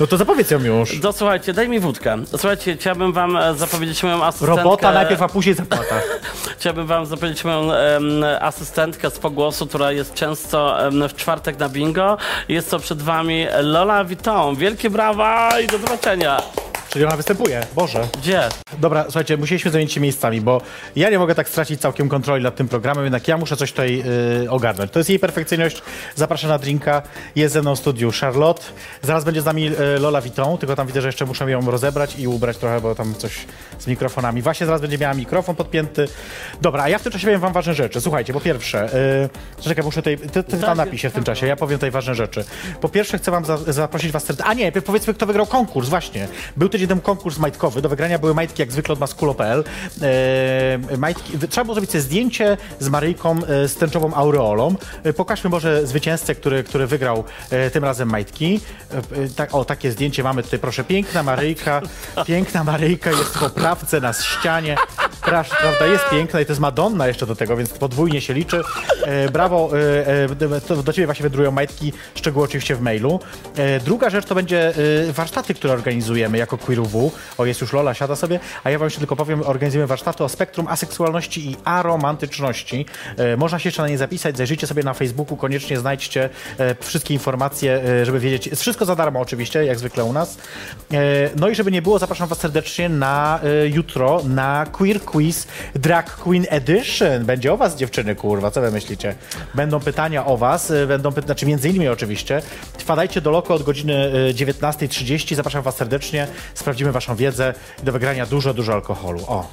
No to zapowiedz ją już. To słuchajcie, daj mi wódkę. Słuchajcie, chciałbym wam e, zapowiedzieć moją asystentkę. Robota najpierw, a później zapłata. *laughs* Chciałbym wam zapowiedzieć moją em, asystentkę z pogłosu, która jest często em, w czwartek na bingo. Jest to przed wami Lola Vuitton. Wielkie brawa i do zobaczenia. Czyli ona występuje. Boże. Gdzie? Dobra, słuchajcie, musieliśmy zamienić się miejscami, bo ja nie mogę tak stracić całkiem kontroli nad tym programem, jednak ja muszę coś tutaj y, ogarnąć. To jest jej perfekcyjność. Zapraszam na drinka. Jest ze mną w studiu Charlotte. Zaraz będzie z nami y, Lola Vuitton, tylko tam widzę, że jeszcze muszę ją rozebrać i ubrać trochę, bo tam coś z mikrofonami. Właśnie zaraz będzie miała mikrofon podpięty. Dobra, a ja w tym czasie powiem wam ważne rzeczy. Słuchajcie, po pierwsze, y, czekaj, muszę tutaj, ty, ty tam Tak, napisz się w tym czasie, ja powiem tutaj ważne rzeczy. Po pierwsze chcę wam za, zaprosić was serdecznie, a nie, powiedzmy kto wygrał konkurs, właśnie. Był tydzień temu konkurs majtkowy, do wygrania były majtki jak zwykle od maskulo.pl. E, majtki, trzeba było zrobić sobie zdjęcie z Maryjką e, z tęczową aureolą. E, pokażmy może zwycięzcę, który, który wygrał e, tym razem majtki. E, e, tak, o, takie zdjęcie mamy tutaj, proszę, piękna Maryjka, *laughs* piękna Maryjka jest w poprawce na ścianie. Prasz, prawda, jest piękna i to jest Madonna jeszcze do tego, więc podwójnie się liczy. E, brawo, do ciebie właśnie wędrują majtki, szczegóły oczywiście w mailu. Druga rzecz to będzie warsztaty, które organizujemy jako QueerUW. O, jest już Lola, siada sobie, a ja wam jeszcze tylko powiem, organizujemy warsztaty o spektrum aseksualności i aromantyczności. E, można się jeszcze na nie zapisać, zajrzyjcie sobie na Facebooku, koniecznie znajdźcie e, wszystkie informacje, e, żeby wiedzieć. Wszystko za darmo oczywiście, jak zwykle u nas. E, no i żeby nie było, zapraszam was serdecznie na e, jutro na Queer Quiz Drag Queen Edition. Będzie o was, dziewczyny, kurwa, co wy myślicie? Będą pytania o was, e, będą pytania, znaczy między innymi oczywiście. Wpadajcie do loko od godziny e, 19.30, zapraszam was serdecznie, sprawdzimy waszą wiedzę i do wygrania dużo, dużo alkoholu. O,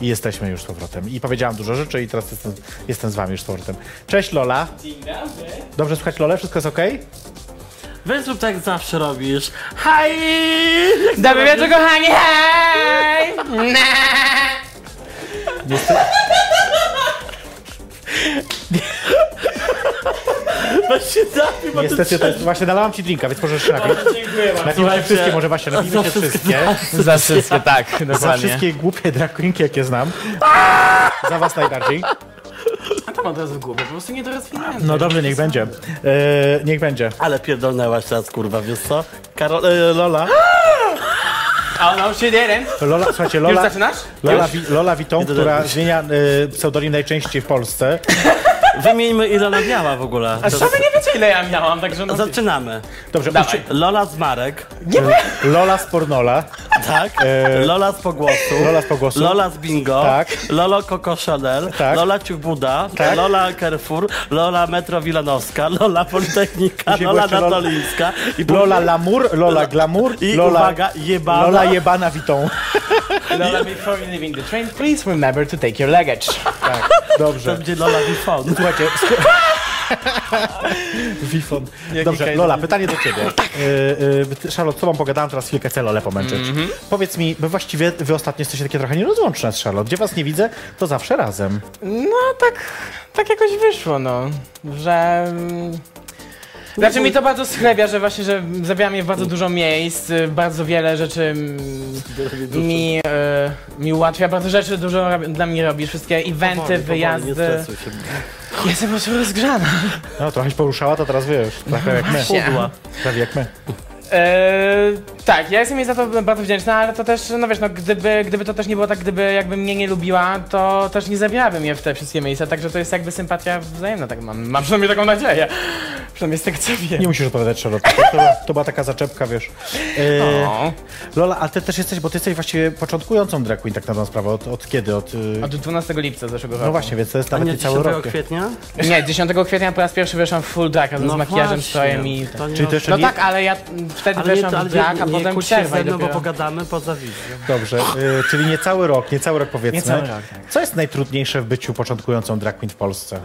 i jesteśmy już z powrotem. I powiedziałam dużo rzeczy i teraz jestem, jestem z wami już z powrotem. Cześć Lola. Dzień dobry. Dobrze słychać Lolę? Wszystko jest okej? Weź zrób tak jak zawsze robisz. Hej! Dobry wieczór, kochani, hej! *laughs* *laughs* Weź się napij, bo Niestety to jest, właśnie nalałam ci drinka, więc możesz się napić. Dziękuję bardzo. Napijmy się wszystkie, może właśnie, napijmy się wszystkie. Za wszystko, tak, Za dokładnie. wszystkie głupie queenki, jakie znam. Za was najbardziej. A to mam teraz w głowie, po prostu nie teraz finanse. No dobrze, niech będzie. E, niech będzie. Ale pierdolnęłaś teraz, kurwa, wiesz co? Karol, e, Lola. Oh no, didn't. Lola, słuchajcie, Już Lola, zaczynasz? Lola, Wi- Lola do- która zmienia e, pseudonim najczęściej w Polsce. Wymieńmy ile ona w ogóle. A wy nie ile ja miałam, także no... Zaczynamy. Dobrze, Dawaj. uczy- Lola z Marek, Lola z Pornola. tak? Lola z Pogłosu. Lola z Pogłosu. Lola z Bingo. Tak. Lolo Coco Chanel. Tak. Lola Ciuch Buda. Tak. Lola Carrefour. Lola Metro Wilanowska. Lola Politechnika. Lola Natolińska. I Lola Lamour, Lola Glamour, I Lola, uwaga, jebana. Lola Jebana Witton. Lola, before you leaving the train, please remember to take your luggage. Tak, To dobrze. będzie Lola Wifon. Słuchajcie, *laughs* Wifon. Dobrze. Lola, pytanie do ciebie. Yy, Charlotte, z tobą pogadałem, teraz chwilkę chcę Lolę pomęczyć. Powiedz mi, bo właściwie wy ostatnio jesteście takie trochę nierozłączne z Charlotte. Gdzie was nie widzę, to zawsze razem. No tak, tak jakoś wyszło, no, że... Znaczy mi to bardzo schlebia, że właśnie, że zabiera mnie w bardzo dużo miejsc, y, bardzo wiele rzeczy mm, mi, e, mi ułatwia, bardzo rzeczy dużo rob- dla mnie robi, wszystkie eventy, Powoli, powoli, nie wyjazdy. stresuj się. Jestem po prostu rozgrzana. No, trochę się poruszała, to teraz wiesz, trochę jak my. Właśnie. Pudła. Prawie jak my. E, tak, ja jestem jej za to bardzo wdzięczna, ale to też, no wiesz, no gdyby, gdyby to też nie było tak, gdyby jakby mnie nie lubiła, to też nie zabierałabym je w te wszystkie miejsca, także to jest jakby sympatia wzajemna, tak mam, mam przynajmniej taką nadzieję. Przynajmniej z tego co wiem. Nie musisz odpowiadać, Charlotte. To, to, była, to była taka zaczepka, wiesz. Yy, O, Lola, a ty też jesteś, bo ty jesteś właściwie początkującą drag queen, tak na dobrą sprawę. Od, od kiedy? Od, yy... Od 12 lipca zeszłego roku. No właśnie, więc to jest nawet nie cały 10 rok. kwietnia? Nie, 10 kwietnia po raz pierwszy wyszłam w full drag, razem z makijażem, właśnie. strojem i... To nie Czyli to jeszcze No nie... tak, ale ja wtedy ale nie, weszłam ale w drag, a nie, nie potem przerwa mną, bo pogadamy poza wizją. Dobrze, yy, czyli nie cały rok, nie cały rok powiedzmy. Nie cały rok, tak. Co jest najtrudniejsze w byciu początkującą drag queen w Polsce?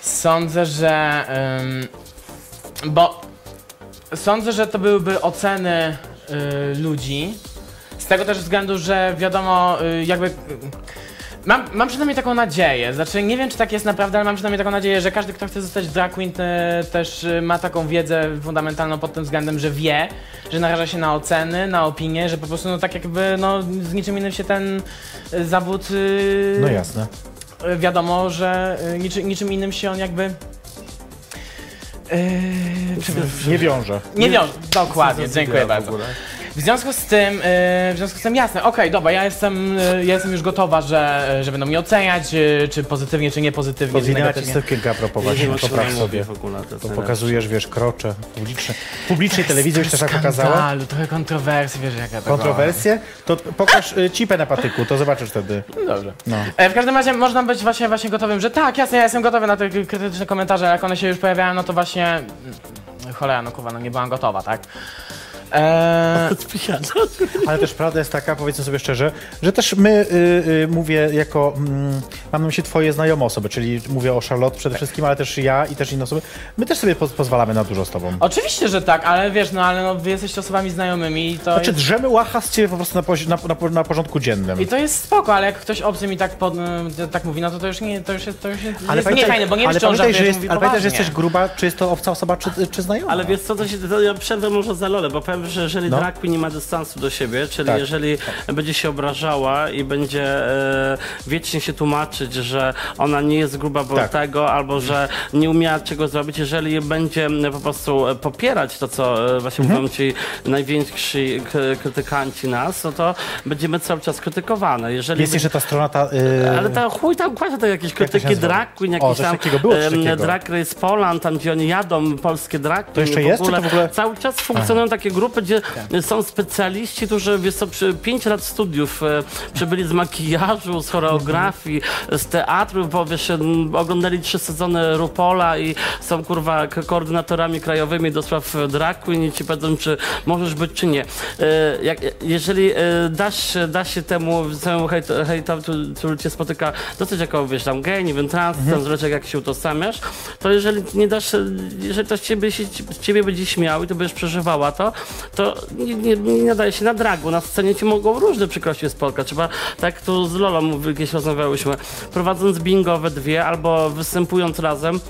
Sądzę, że. ym, bo Sądzę, że to byłyby oceny y, ludzi. Z tego też względu, że wiadomo, y, jakby. y, Mam, mam przynajmniej taką nadzieję, znaczy nie wiem czy tak jest naprawdę, ale mam przynajmniej taką nadzieję, że każdy kto chce zostać drag queen też y, ma taką wiedzę fundamentalną pod tym względem, że wie, że naraża się na oceny, na opinie, że po prostu no tak jakby no z niczym innym się ten y, zawód y, No jasne. wiadomo, że niczy, niczym innym się on jakby Nie wiąże. nie wiem, dokładnie, dziękuję bardzo. W związku z tym, yy, w związku z tym jasne, okej, dobra, ja jestem, yy, ja jestem już gotowa, że, że będą mnie oceniać, yy, czy pozytywnie, czy nie pozytywnie, czy Podwinęła ci negatywnie. sukienkę a propos Nie właśnie, wiem, o czym popraw sobie. w ogóle. To najlepsze. pokazujesz, wiesz, krocze publiczne. W publicznej telewizji już też tak pokazała. Skandalu, trochę kontrowersji, wiesz jaka to Kontrowersje? To pokaż y, cipę na patyku, to zobaczysz wtedy. No Dobrze. No. E, w każdym razie można być właśnie, właśnie gotowym, że tak, jasne, ja jestem gotowy na te k- krytyczne komentarze, jak one się już pojawiają, no to właśnie... mm, Cholera, no kurwa, no nie byłam gotowa, tak? Eee, Ale też prawda jest taka, powiedzmy sobie szczerze, że też my, y, y, mówię jako, mm, mam na myśli twoje znajome osoby, czyli mówię o Charlotte przede wszystkim, ale też ja i też inne osoby, my też sobie poz pozwalamy na dużo z tobą. oczywiście, że tak, ale wiesz, no ale no, wy jesteście osobami znajomymi i to Znaczy jest... drzemy łacha z ciebie po prostu na, pozi- na, na, na porządku dziennym. I to jest spoko, ale jak ktoś obcy mi tak, pod, y, tak mówi, no to to już nie, to już jest, to już jest, Ale jest pamiętaj- niefajne, bo nie ale on pamiętaj, że jest, mówi ale pamiętaj, że jesteś gruba, czy jest to obca osoba, czy, czy znajoma. Ale wiesz co, to się, to ja przerwę może za lolę, bo powiem, że jeżeli No. drag nie ma dystansu do siebie, czyli Tak. jeżeli będzie się obrażała i będzie e, wiecznie się tłumaczyć, że ona nie jest gruba, bo Tak. tego, albo że nie umiała czego zrobić, jeżeli będzie m, po prostu e, popierać to, co e, właśnie Mhm. mówią ci najwięksi krytykanci nas, no to będziemy cały czas krytykowane. Jeżeli Jest jeszcze ta strona ta... y, ale ta chuj tam kładzie te jakieś to krytyki nazywa? drag queen, jakieś tam było, drag race Poland, tam gdzie oni jadą, polskie drag queen. jeszcze w jest, czy to w ogóle- Cały czas funkcjonują takie grupy, gdzie są specjaliści, którzy wiesz co, przy 5 lat studiów e, przybyli z makijażu, z choreografii, z teatru, bo wiesz, oglądali trzy sezony Rupola i są kurwa koordynatorami krajowymi do spraw drag queen i ci powiedzą, czy możesz być, czy nie. E, jak, jeżeli e, dasz, dasz się temu całemu hejt- hejtowi, który- cię spotyka dosyć jako, wiesz, tam gej, nie wiem, trans, Mhm. tam zależy jak się utożsamiasz, to jeżeli nie dasz, jeżeli ktoś ciebie, się, ciebie będzie śmiał i ty będziesz przeżywała to, to nie, nie, nie nadaje się na dragu. Na scenie ci mogą różne przykrości spotkać. Trzeba, tak tu z Lolą kiedyś rozmawiałyśmy, prowadząc bingo we dwie albo występując razem,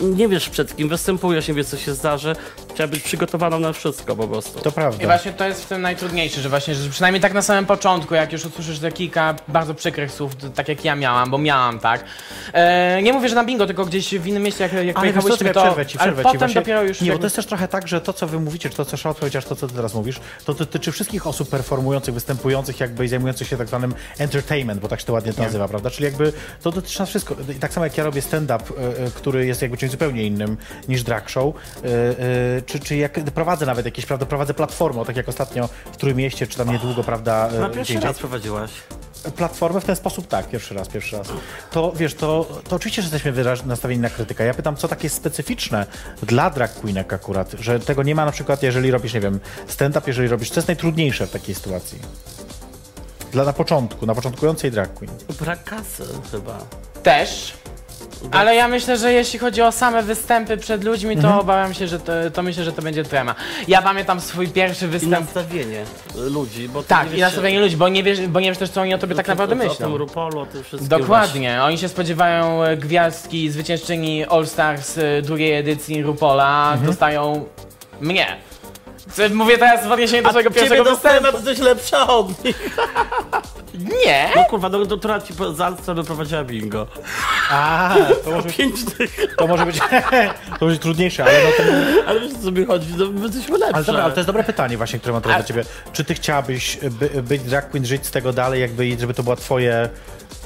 nie wiesz przed kim występujesz, nie wiesz co się zdarzy. Trzeba być przygotowaną na wszystko po prostu. To prawda. I właśnie to jest w tym najtrudniejsze, że właśnie, że przynajmniej tak na samym początku, jak już usłyszysz te kilka bardzo przykrych słów, to, tak jak ja miałam, bo miałam, tak. E, nie mówię, że na bingo, tylko gdzieś w innym mieście, jak, jak Ale pojechałyśmy, to... przerwę ci, ale przerwę potem ci. Właśnie, dopiero już... nie, bo to jest też trochę tak, że to, co wy mówicie, czy to, co Charlotte powiedziałaś, to, co ty teraz mówisz, to dotyczy wszystkich osób performujących, występujących jakby i zajmujących się tak zwanym entertainment, bo tak się to ładnie to nazywa, prawda? Czyli jakby to dotyczy nas wszystko. I tak samo jak ja robię stand-up, y, y, który jest jakby czymś zupełnie innym niż drag show, y, y, czy, czy jak prowadzę nawet jakieś, prawda, prowadzę platformę, tak jak ostatnio w Trójmieście, czy tam niedługo, prawda, y, Na gdzie pierwszy indziej. raz prowadziłaś. platformę w ten sposób tak, pierwszy raz, pierwszy raz. To wiesz, to, to oczywiście, że jesteśmy wyraźnie nastawieni na krytykę. Ja pytam, co takie jest specyficzne dla drag queenek akurat, że tego nie ma na przykład, jeżeli robisz, nie wiem, stand-up, jeżeli robisz, co jest najtrudniejsze w takiej sytuacji? Dla na początku, na początkującej drag queen. Brak kasy chyba. Też. Ale ja myślę, że jeśli chodzi o same występy przed ludźmi, to Mhm. obawiam się, że to, to myślę, że to będzie trema. Ja pamiętam swój pierwszy I występ. nastawienie ludzi, bo ty Tak, i nastawienie ludzi, bo nie wiesz, bo nie wiesz też, co oni o tobie tak o- naprawdę o- O tym myślą. Rupolu, o tym wszystkim. Dokładnie. Oni się spodziewają e, gwiazdki, zwyciężczyni All Stars e, drugiej edycji Rupola, Mhm. dostają mnie. Co- Mówię teraz w odniesieniu do swojego Ciebie pierwszego dostałem, występu. a ty jesteś lepsza od nich. *laughs* Nie! No kurwa, do doktora ci po- za co prowadziła bingo. A, to może, Pięć tych. to może być, *laughs* to może być trudniejsze, ale no to, Ale wiesz co mi chodzi, no, my jesteśmy lepsze. ale, dobra, ale to jest dobre pytanie właśnie, które mam teraz do ciebie. Czy ty chciałabyś by, być drag queen, żyć z tego dalej, jakby, i żeby to była twoje,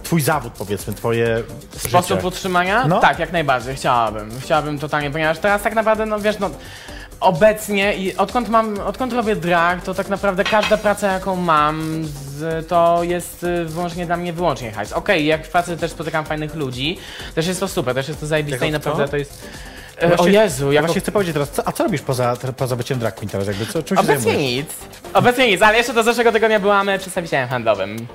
twój zawód, powiedzmy, twoje Sposób życie? utrzymania? No. Tak, jak najbardziej. Chciałabym. Chciałabym totalnie, ponieważ teraz tak naprawdę, no wiesz, no obecnie i odkąd mam, odkąd robię drag, to tak naprawdę każda praca jaką mam, z, to jest y, wyłącznie dla mnie wyłącznie hajs. Okej, jak w pracy też spotykam fajnych ludzi, też jest to super, też jest to zajebiste i naprawdę kto? to jest... E, Właśnie- o Jezu, Ja jako... właśnie chcę powiedzieć teraz, co, a co robisz poza, poza byciem drag queen teraz? Jakby, co, czym się Obecnie zajmujesz? nic. Obecnie nic, ale jeszcze do zeszłego tygodnia byłam e, przedstawicielem handlowym.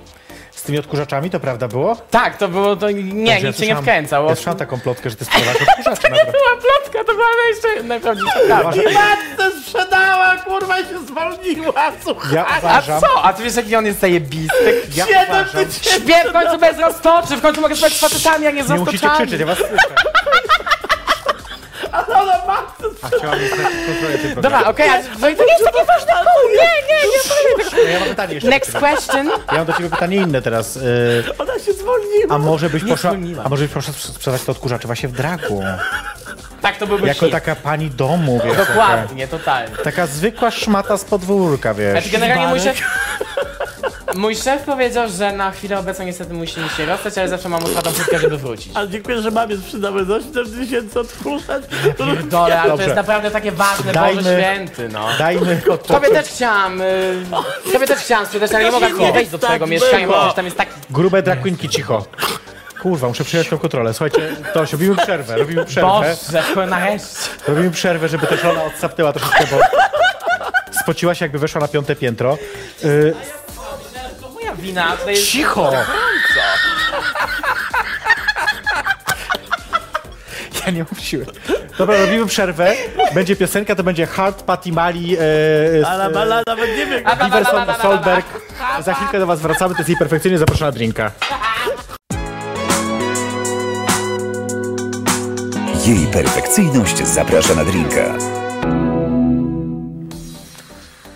Tymi odkurzaczami, to prawda było? Tak, to było to. Nie, Boże, nikt się nie wkręcał. Ja słyszałem taką plotkę, że ty sprzedawasz odkurzacze. *laughs* naprawdę. była plotka, to była jeszcze najprawdziwsza prawda. Uważam- Matce sprzedała, kurwa się zwolniła, słuchaj. Ja A uważam, co? A ty wiesz jaki on jest zajebisty? ja Siedem uważam, tysięcy! Śpię w końcu bez roztoczy, w końcu mogę spać z facetami, a nie z nie musicie roztoczami. krzyczeć, ja was słyszę. Ale matce A chciałam mieć kontrolę tej Dobra, okej, ale to, to nie jest takie ważne kół, nie, nie, nie. Ja mam pytanie jeszcze. Next question. Ja mam do ciebie pytanie inne teraz. Yy, Ona się zwolniła. a może byś poszła, zwolniłam. a może byś poszła sprzedać te odkurzacze właśnie w dragu? Tak, to byłby Jako shit. taka pani domu, wiesz. Taka, Dokładnie, totalnie. taka zwykła szmata z podwórka, wiesz. Znaczy generalnie mój szef... Mój szef powiedział, że na chwilę obecną niestety musimy się rozstać, ale zawsze mam otwartą furtkę, żeby wrócić. Ale dziękuję, że mamie sprzedamy za 7 tysięcy odkurzać. Dole, ale to Dobrze. jest naprawdę takie ważne, Dajmy- Boże Święty, no. Dajmy Tobie też chciałam, y, tobie też chciałam sprzedać, ale nie mogę nie wejść do twojego tak mieszkania, było. bo tam jest taki... grube drag queenki cicho. Kurwa, muszę przyjąć tą kontrolę. Słuchajcie, Toś, robimy przerwę, robimy przerwę. Boże, nareszcie. Robimy przerwę, żeby też ona odsapnęła troszeczkę, bo spociła się jakby weszła na piąte piętro. Moja wina, tutaj jest... cicho! *laughs* Ja nie mam siły. Dobra, robimy przerwę. Będzie piosenka, to będzie Hard Patty Mali. Ale Bala nawet nie wie. A, ba, ba, ba, ba, Iverson ba, ba, ba. Solberg. Za chwilkę do Was wracamy. To jest jej perfekcyjnie zaproszona drinka. Jej perfekcyjność zaprasza na drinka.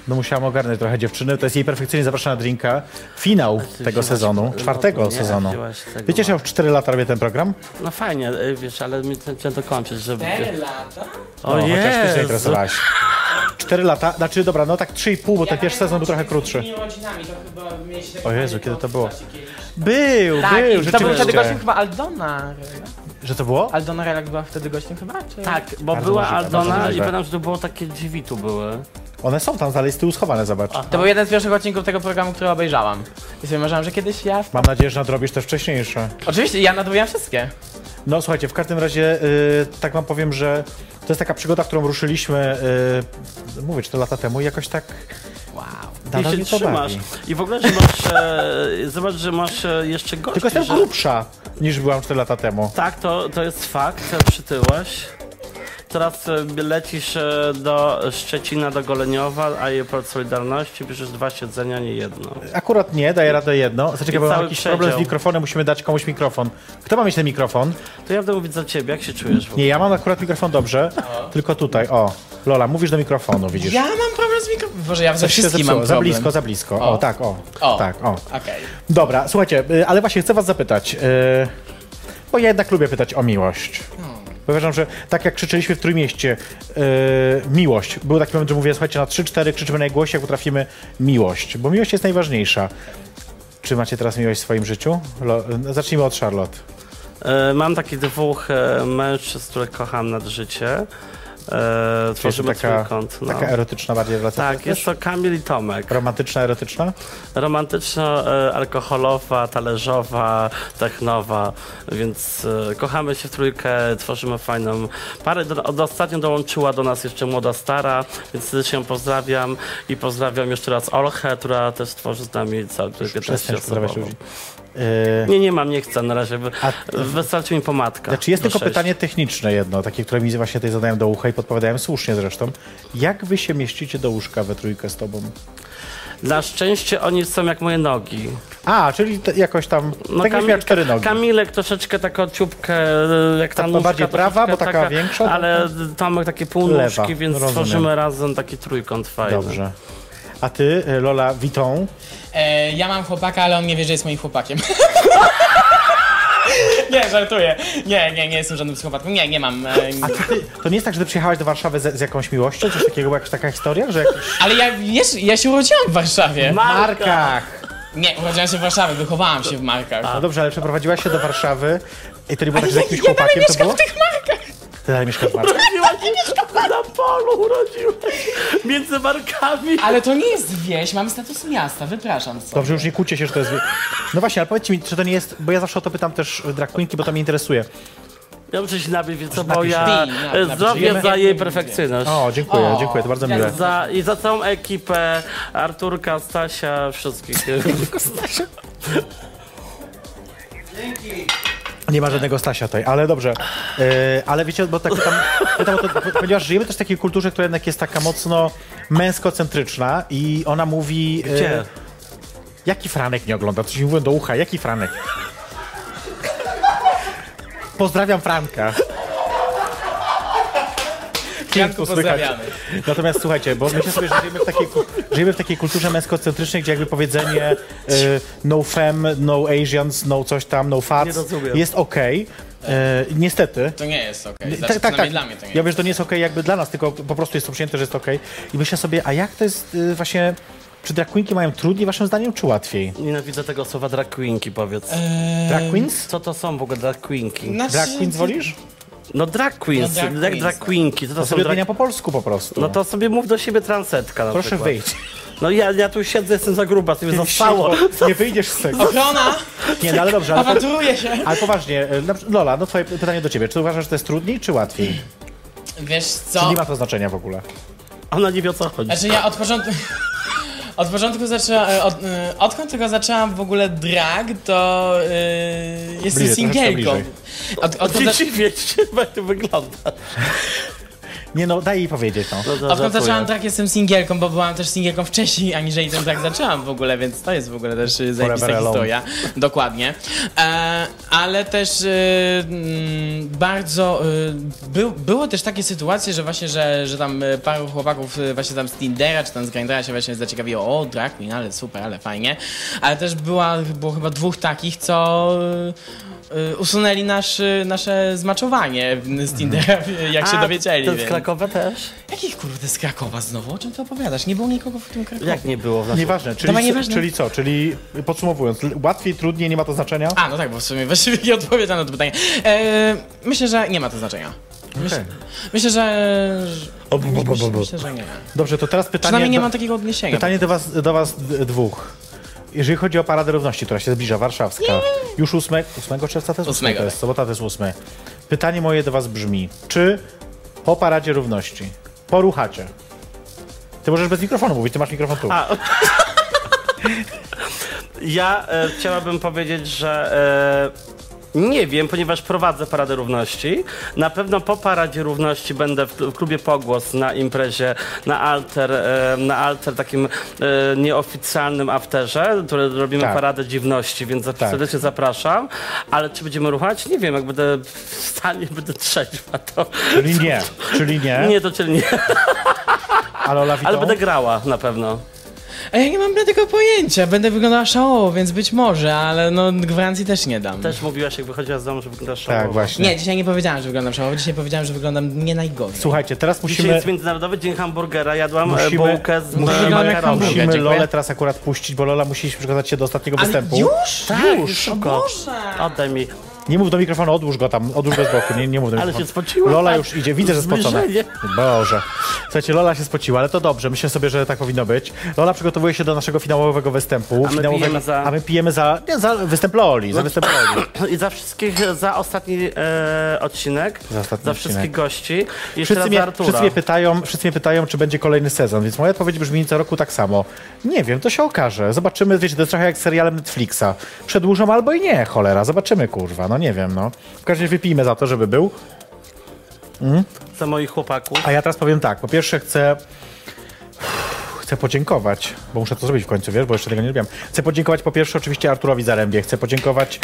No musiałam ogarnąć trochę dziewczyny. To jest jej perfekcyjnie zapraszana drinka. Finał tego sezonu, czwartego nie, sezonu. wzięłaś tego. Wiecie, że ja już 4 lata robię ten program? No fajnie, y, wiesz, ale mi chciałem to kończyć, żeby... lata? O No, chociaż ty się Jezu. zainteresowałaś. 4 lata, znaczy dobra, no tak 3,5, bo ten pierwszy sezon był trochę krótszy. rodzinami, to chyba mieliście... O Jezu, kiedy to było? Był, Tak, był, i to był wtedy rzeczywiście. gościem chyba Aldona. Że to było? Aldona Relak była wtedy gościem chyba? Czy... Tak, bo Bardzo była możliwe, bardzo Aldona i możliwe. pamiętam, że to było takie drzwi tu były. One są tam dalej z tyłu schowane, zobacz. To był jeden z pierwszych odcinków tego programu, który obejrzałam. I sobie marzyłam, że kiedyś ja... Mam nadzieję, że nadrobisz też wcześniejsze. Oczywiście, ja nadrobiłam wszystkie. No słuchajcie, w każdym razie y, tak wam powiem, że to jest taka przygoda, którą ruszyliśmy, y, mówię, 4 lata temu i jakoś tak Wow. I nadal się mnie to trzymasz. bawi. I w ogóle, że masz... E, *laughs* zobacz, że masz e, jeszcze gości. Tylko jestem że... grubsza niż byłam 4 lata temu. Tak, to, to jest fakt, przytyłeś. Teraz e, lecisz e, do Szczecina, do Goleniowa, a je po Solidarności bierzesz dwa siedzenia, nie jedno. Akurat nie, daję radę jedno. Znaczy, bo mam jakiś przedział. problem z mikrofonem, musimy dać komuś mikrofon. Kto ma mieć ten mikrofon? To ja będę mówić za ciebie, jak się czujesz w ogóle? Nie, ja mam akurat mikrofon dobrze, tylko tutaj, o. Lola, mówisz do mikrofonu, widzisz. Ja mam problem z mikrofonem. Boże, ja ze wszystkim mam Za problem. blisko, za blisko. O, O. tak, o. O. Tak, o. Okej. Dobra, słuchajcie, y, ale właśnie chcę was zapytać, y, bo ja jednak lubię pytać o miłość. Bo Uważam, że tak jak krzyczeliśmy w Trójmieście, y, miłość. Był taki moment, że mówię, słuchajcie, na 3-4 krzyczymy najgłośniej, jak potrafimy miłość, bo miłość jest najważniejsza. Czy macie teraz miłość w swoim życiu? Lo, y, zacznijmy od Charlotte. E, mam takich dwóch e, mężczyzn, których kocham nad życie. E, tworzymy taka, trójkąt. No. taka erotyczna bardziej relacja. Tak, jest to Kamil i Tomek. Romantyczna, erotyczna? Romantyczno-alkoholowa, talerzowa, technowa, więc e, kochamy się w trójkę, tworzymy fajną parę. Do, od ostatnio dołączyła do nas jeszcze młoda stara, więc ją pozdrawiam i pozdrawiam jeszcze raz Olchę, która też tworzy z nami Przestań pozdrawiać osobową. Y, Nie, nie mam, nie chcę na razie. A- Wystarczy mi pomadka. Znaczy jest tylko sześć. pytanie techniczne jedno, takie, które mi właśnie tutaj zadałem do ucha i podpowiadałem słusznie zresztą. Jak wy się mieścicie do łóżka we trójkę z tobą? Na szczęście oni są jak moje nogi. A, czyli jakoś tam, No, tak Kamil- cztery nogi. Kamilek troszeczkę taką ciupkę, e, jak ta Ta nóżka, bardziej prawa, bo taka większa? Ale Tomek takie półnóżki, Lewa, więc rozumiem. tworzymy razem taki trójkąt fajny. Dobrze. A ty, y, Lola Witą, E, ja mam chłopaka, ale on nie wie, że jest moim chłopakiem. *laughs* nie, żartuję. Nie, nie, nie jestem żadnym psychopatką. Nie, nie mam. E, a ty, to nie jest tak, że ty przyjechałaś do Warszawy z, z jakąś miłością? Coś takiego, jakaś taka historia, że jakiś... ale ja, ja, ja się urodziłam w Warszawie. W Markach! Nie, urodziłam się w Warszawie, wychowałam się w Markach. No dobrze, ale przeprowadziłaś się do Warszawy i to nie było tak, że z ja, jakimś ja chłopakiem to było? w tych Markach. Ty dalej mieszkasz w Markach. Na polu urodziłeś między markami. Ale to nie jest wieś, mamy status miasta, wypraszam sobie. Dobrze, już nie kłóćcie się, że to jest... No właśnie, ale powiedzcie mi, czy to nie jest... Bo ja zawsze o to pytam też drag queenki, bo to mnie interesuje. Ja muszę się napić, więc co, bo Napisz ja się. Pij, napisz, e, napisz. zdrowie Żyjemy. za jej perfekcyjność. O, dziękuję, O, dziękuję, to bardzo ja miłe. Za, I za całą ekipę, Arturka, Stasia, wszystkich. *laughs* Nie ma żadnego Stasia tutaj, ale dobrze. Yy, ale wiecie, bo tak tam, pytam o to, ponieważ żyjemy też w takiej kulturze, która jednak jest taka mocno męskocentryczna i ona mówi... yy, Gdzie? Jaki Franek nie ogląda? Coś mi mówią do ucha, jaki Franek? Pozdrawiam Franka. Janku, słychać. pozdrawiamy. Natomiast słuchajcie, bo myślę sobie, że żyjemy w takiej, żyjemy w takiej kulturze męskocentrycznej, gdzie jakby powiedzenie y, no femme, no Asians, no coś tam, no fats jest okej. Y, niestety. To nie jest okej. Tak, Znaczy, tak, tak. przynajmniej dla mnie to nie Ja wiem, że to nie jest okej jakby dla nas, tylko po prostu jest to przyjęte, że jest okej. I myślę sobie, a jak to jest y, właśnie... Czy drag queenki mają trudniej waszym zdaniem, czy łatwiej? Nienawidzę tego słowa drag queenki, powiedz. Drag queens? Co to są w ogóle drag queenki? Znaczy, Drag queens wolisz? No drag queens, No, drag jak queens, drag no. queenki. Co to, To są sobie drag... odmienia po polsku po prostu. No to sobie mów do siebie transetka na Proszę przykład. wyjść. No ja, ja tu siedzę, jestem za gruba, sobie zostało. Cicho, Nie wyjdziesz z tego. Ochrona! Nie, no ale dobrze, ale, Awanturuje się! ale poważnie. na przykład- Lola, no twoje pytanie do ciebie. Czy uważasz, że to jest trudniej, czy łatwiej? Wiesz Czy co? nie ma to znaczenia w ogóle? Ona nie wie o co chodzi. Znaczy ja od początku... Od początku zaczęłam, e, od, e, odkąd tylko zaczęłam w ogóle drag, to e, jestem Bliżej, singielką. bliżej. Od, odkąd, Nie za, dziwię się, jak to wygląda. Nie no, daj jej powiedzieć, no. No, to odkąd zaczęłam drag jestem singielką, bo byłam też singielką wcześniej, aniżeli ten drag zaczęłam w ogóle, więc to jest w ogóle też zajebista historia. Dokładnie. E, ale też e, mm, bardzo... E, był, było też takie sytuacje, że właśnie, że, że tam e, paru chłopaków e, właśnie tam z Tindera czy tam z Grindera się właśnie zaciekawiło, o drag queen, ale super, ale fajnie. Ale też była, było chyba dwóch takich, co... e, usunęli nasz, e, nasze zmaczowanie z Tindera, *laughs* jak się A, dowiedzieli. Ten z więc- Krakowa też? Jakich kurde z Krakowa znowu? O czym ty opowiadasz? Nie było nikogo w tym Krakowie. Jak nie było? w naszym- Nieważne, czyli, co- nieważne. czyli co? Czyli podsumowując, łatwiej, trudniej, nie ma to znaczenia? A, no tak, bo w sumie właściwie nie odpowiedziano na to pytanie. E, myślę, że nie ma to znaczenia. Okej. Myślę, że... O, bu, bu, bu, Myślę, myślę że nie. Dobrze, to teraz pytanie, Przynajmniej nie do, ma takiego odniesienia. pytanie do, was, do was dwóch. Jeżeli chodzi o Paradę Równości, która się zbliża, warszawska, już 8, 8 czerwca to jest 8, Ósmego, to jest tak. sobota, to jest 8. Pytanie moje do was brzmi, czy po Paradzie Równości poruchacie? Ty możesz bez mikrofonu mówić, ty masz mikrofon tu. A, *laughs* ja e, chciałabym powiedzieć, że e, nie wiem, ponieważ prowadzę Paradę Równości. Na pewno po Paradzie Równości będę w, klubie Pogłos na imprezie, na alter, e, na alter takim e, nieoficjalnym afterze, które robimy Tak. Paradę Dziwności, więc Tak. serdecznie zapraszam. Ale czy będziemy ruchać? Nie wiem, jak będę w stanie, *laughs* będę trzeźwa, to... Czyli nie, czyli nie, Nie, to czyli nie, ale ale będę grała na pewno. A ja nie mam tego pojęcia. Będę wyglądała szałowo, więc być może, ale no gwarancji też nie dam. Też mówiłaś, jak wychodziłaś z domu, że wyglądasz Tak, szałowo. właśnie. Nie, dzisiaj nie powiedziałem, że wyglądam szałowo. Dzisiaj powiedziałem, że wyglądam nie najgorzej. Słuchajcie, teraz Dzisiaj musimy... jest Międzynarodowy Dzień Hamburgera, jadłam Musimy- musimy, bułkę z musimy- musimy, jak makaronem. Musimy dziękuję. Lolę teraz akurat puścić, bo Lola musi przekazać się do ostatniego Ale występu. już? Tak, Już. już szybko. Oddaj mi. Nie mów do mikrofonu, odłóż go tam, odłóż go z boku, nie, nie mów do Ale mikrofonu. się spociła. Lola już idzie, widzę, że spocona. Boże. Słuchajcie, Lola się spociła, ale to dobrze, myślę sobie, że tak powinno być. Lola przygotowuje się do naszego finałowego występu. A my finałowego, pijemy za- A my pijemy za, nie, za występ Loli, za występ Loli. *clears throat* I za wszystkich, za ostatni e, odcinek, Za ostatni za odcinek. wszystkich gości. I jeszcze Wszyscy raz mnie, wszyscy, mnie pytają, wszyscy mnie pytają, czy będzie kolejny sezon, więc moja odpowiedź brzmi co roku tak samo. Nie wiem, to się okaże. Zobaczymy, wiecie, to jest trochę jak serialem Netflixa. Przedłużą albo i nie, cholera, zobaczymy, kurwa, no nie wiem, no. W każdym razie wypijmy za to, żeby był. Za moich chłopaków. A ja teraz powiem tak, po pierwsze chcę... Chcę podziękować, bo muszę to zrobić w końcu, wiesz, bo jeszcze tego nie robiłem. Chcę podziękować po pierwsze oczywiście Arturowi Zarębie. Chcę podziękować...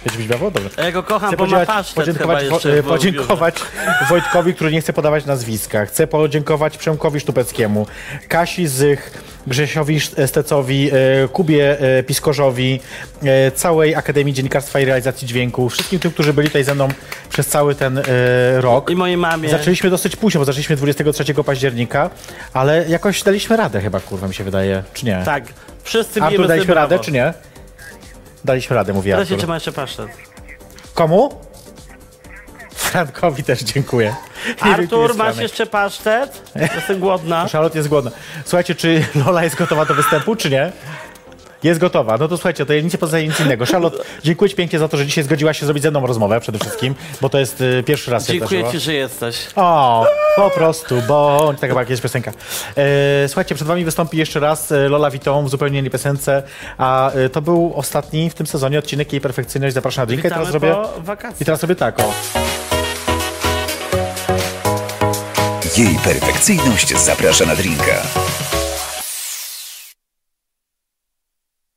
Chcecie być brawo? Dobrze. Ja go kocham, Chcę bo ma podziękować, pasztet podziękować, chyba jeszcze e, podziękować *laughs* Wojtkowi, który nie chce podawać nazwiska. Chcę podziękować Przemkowi Sztupeckiemu, Kasi Zych, Grzesiowi Sz- Stecowi, e, Kubie e, Piskorzowi, e, całej Akademii Dziennikarstwa i Realizacji Dźwięku, wszystkim tym, którzy byli tutaj ze mną przez cały ten e, rok. I mojej mamie. Zaczęliśmy dosyć późno, bo zaczęliśmy 23 października, ale jakoś daliśmy radę chyba, kurwa, mi się wydaje, czy nie? Tak. Wszyscy Artur, daliśmy radę, czy nie? Daliśmy radę, mówię Teraz się trzyma jeszcze pasztet. Komu? Frankowi też dziękuję. *laughs* Nie Artur, masz jeszcze pasztet? Jestem głodna. *laughs* Charlotte jest głodna. Słuchajcie, czy Lola jest gotowa do występu, czy nie? Jest gotowa. No to słuchajcie, to ja nic nie pozostaje nic innego. Charlotte, *laughs* dziękuję Ci pięknie za to, że dzisiaj zgodziłaś się zrobić ze mną rozmowę przede wszystkim, bo to jest y, pierwszy raz Dziękuję ci, że jesteś. O, po prostu, bądź, taka była jest piosenka. E, słuchajcie, przed wami wystąpi jeszcze raz e, Lola Witą w zupełnie innej piosence, a e, to był ostatni w tym sezonie odcinek Jej Perfekcyjność. Zapraszam na drinkę i teraz robię... po wakacjach. I teraz robię tak, o. Jej perfekcyjność zaprasza na drinka.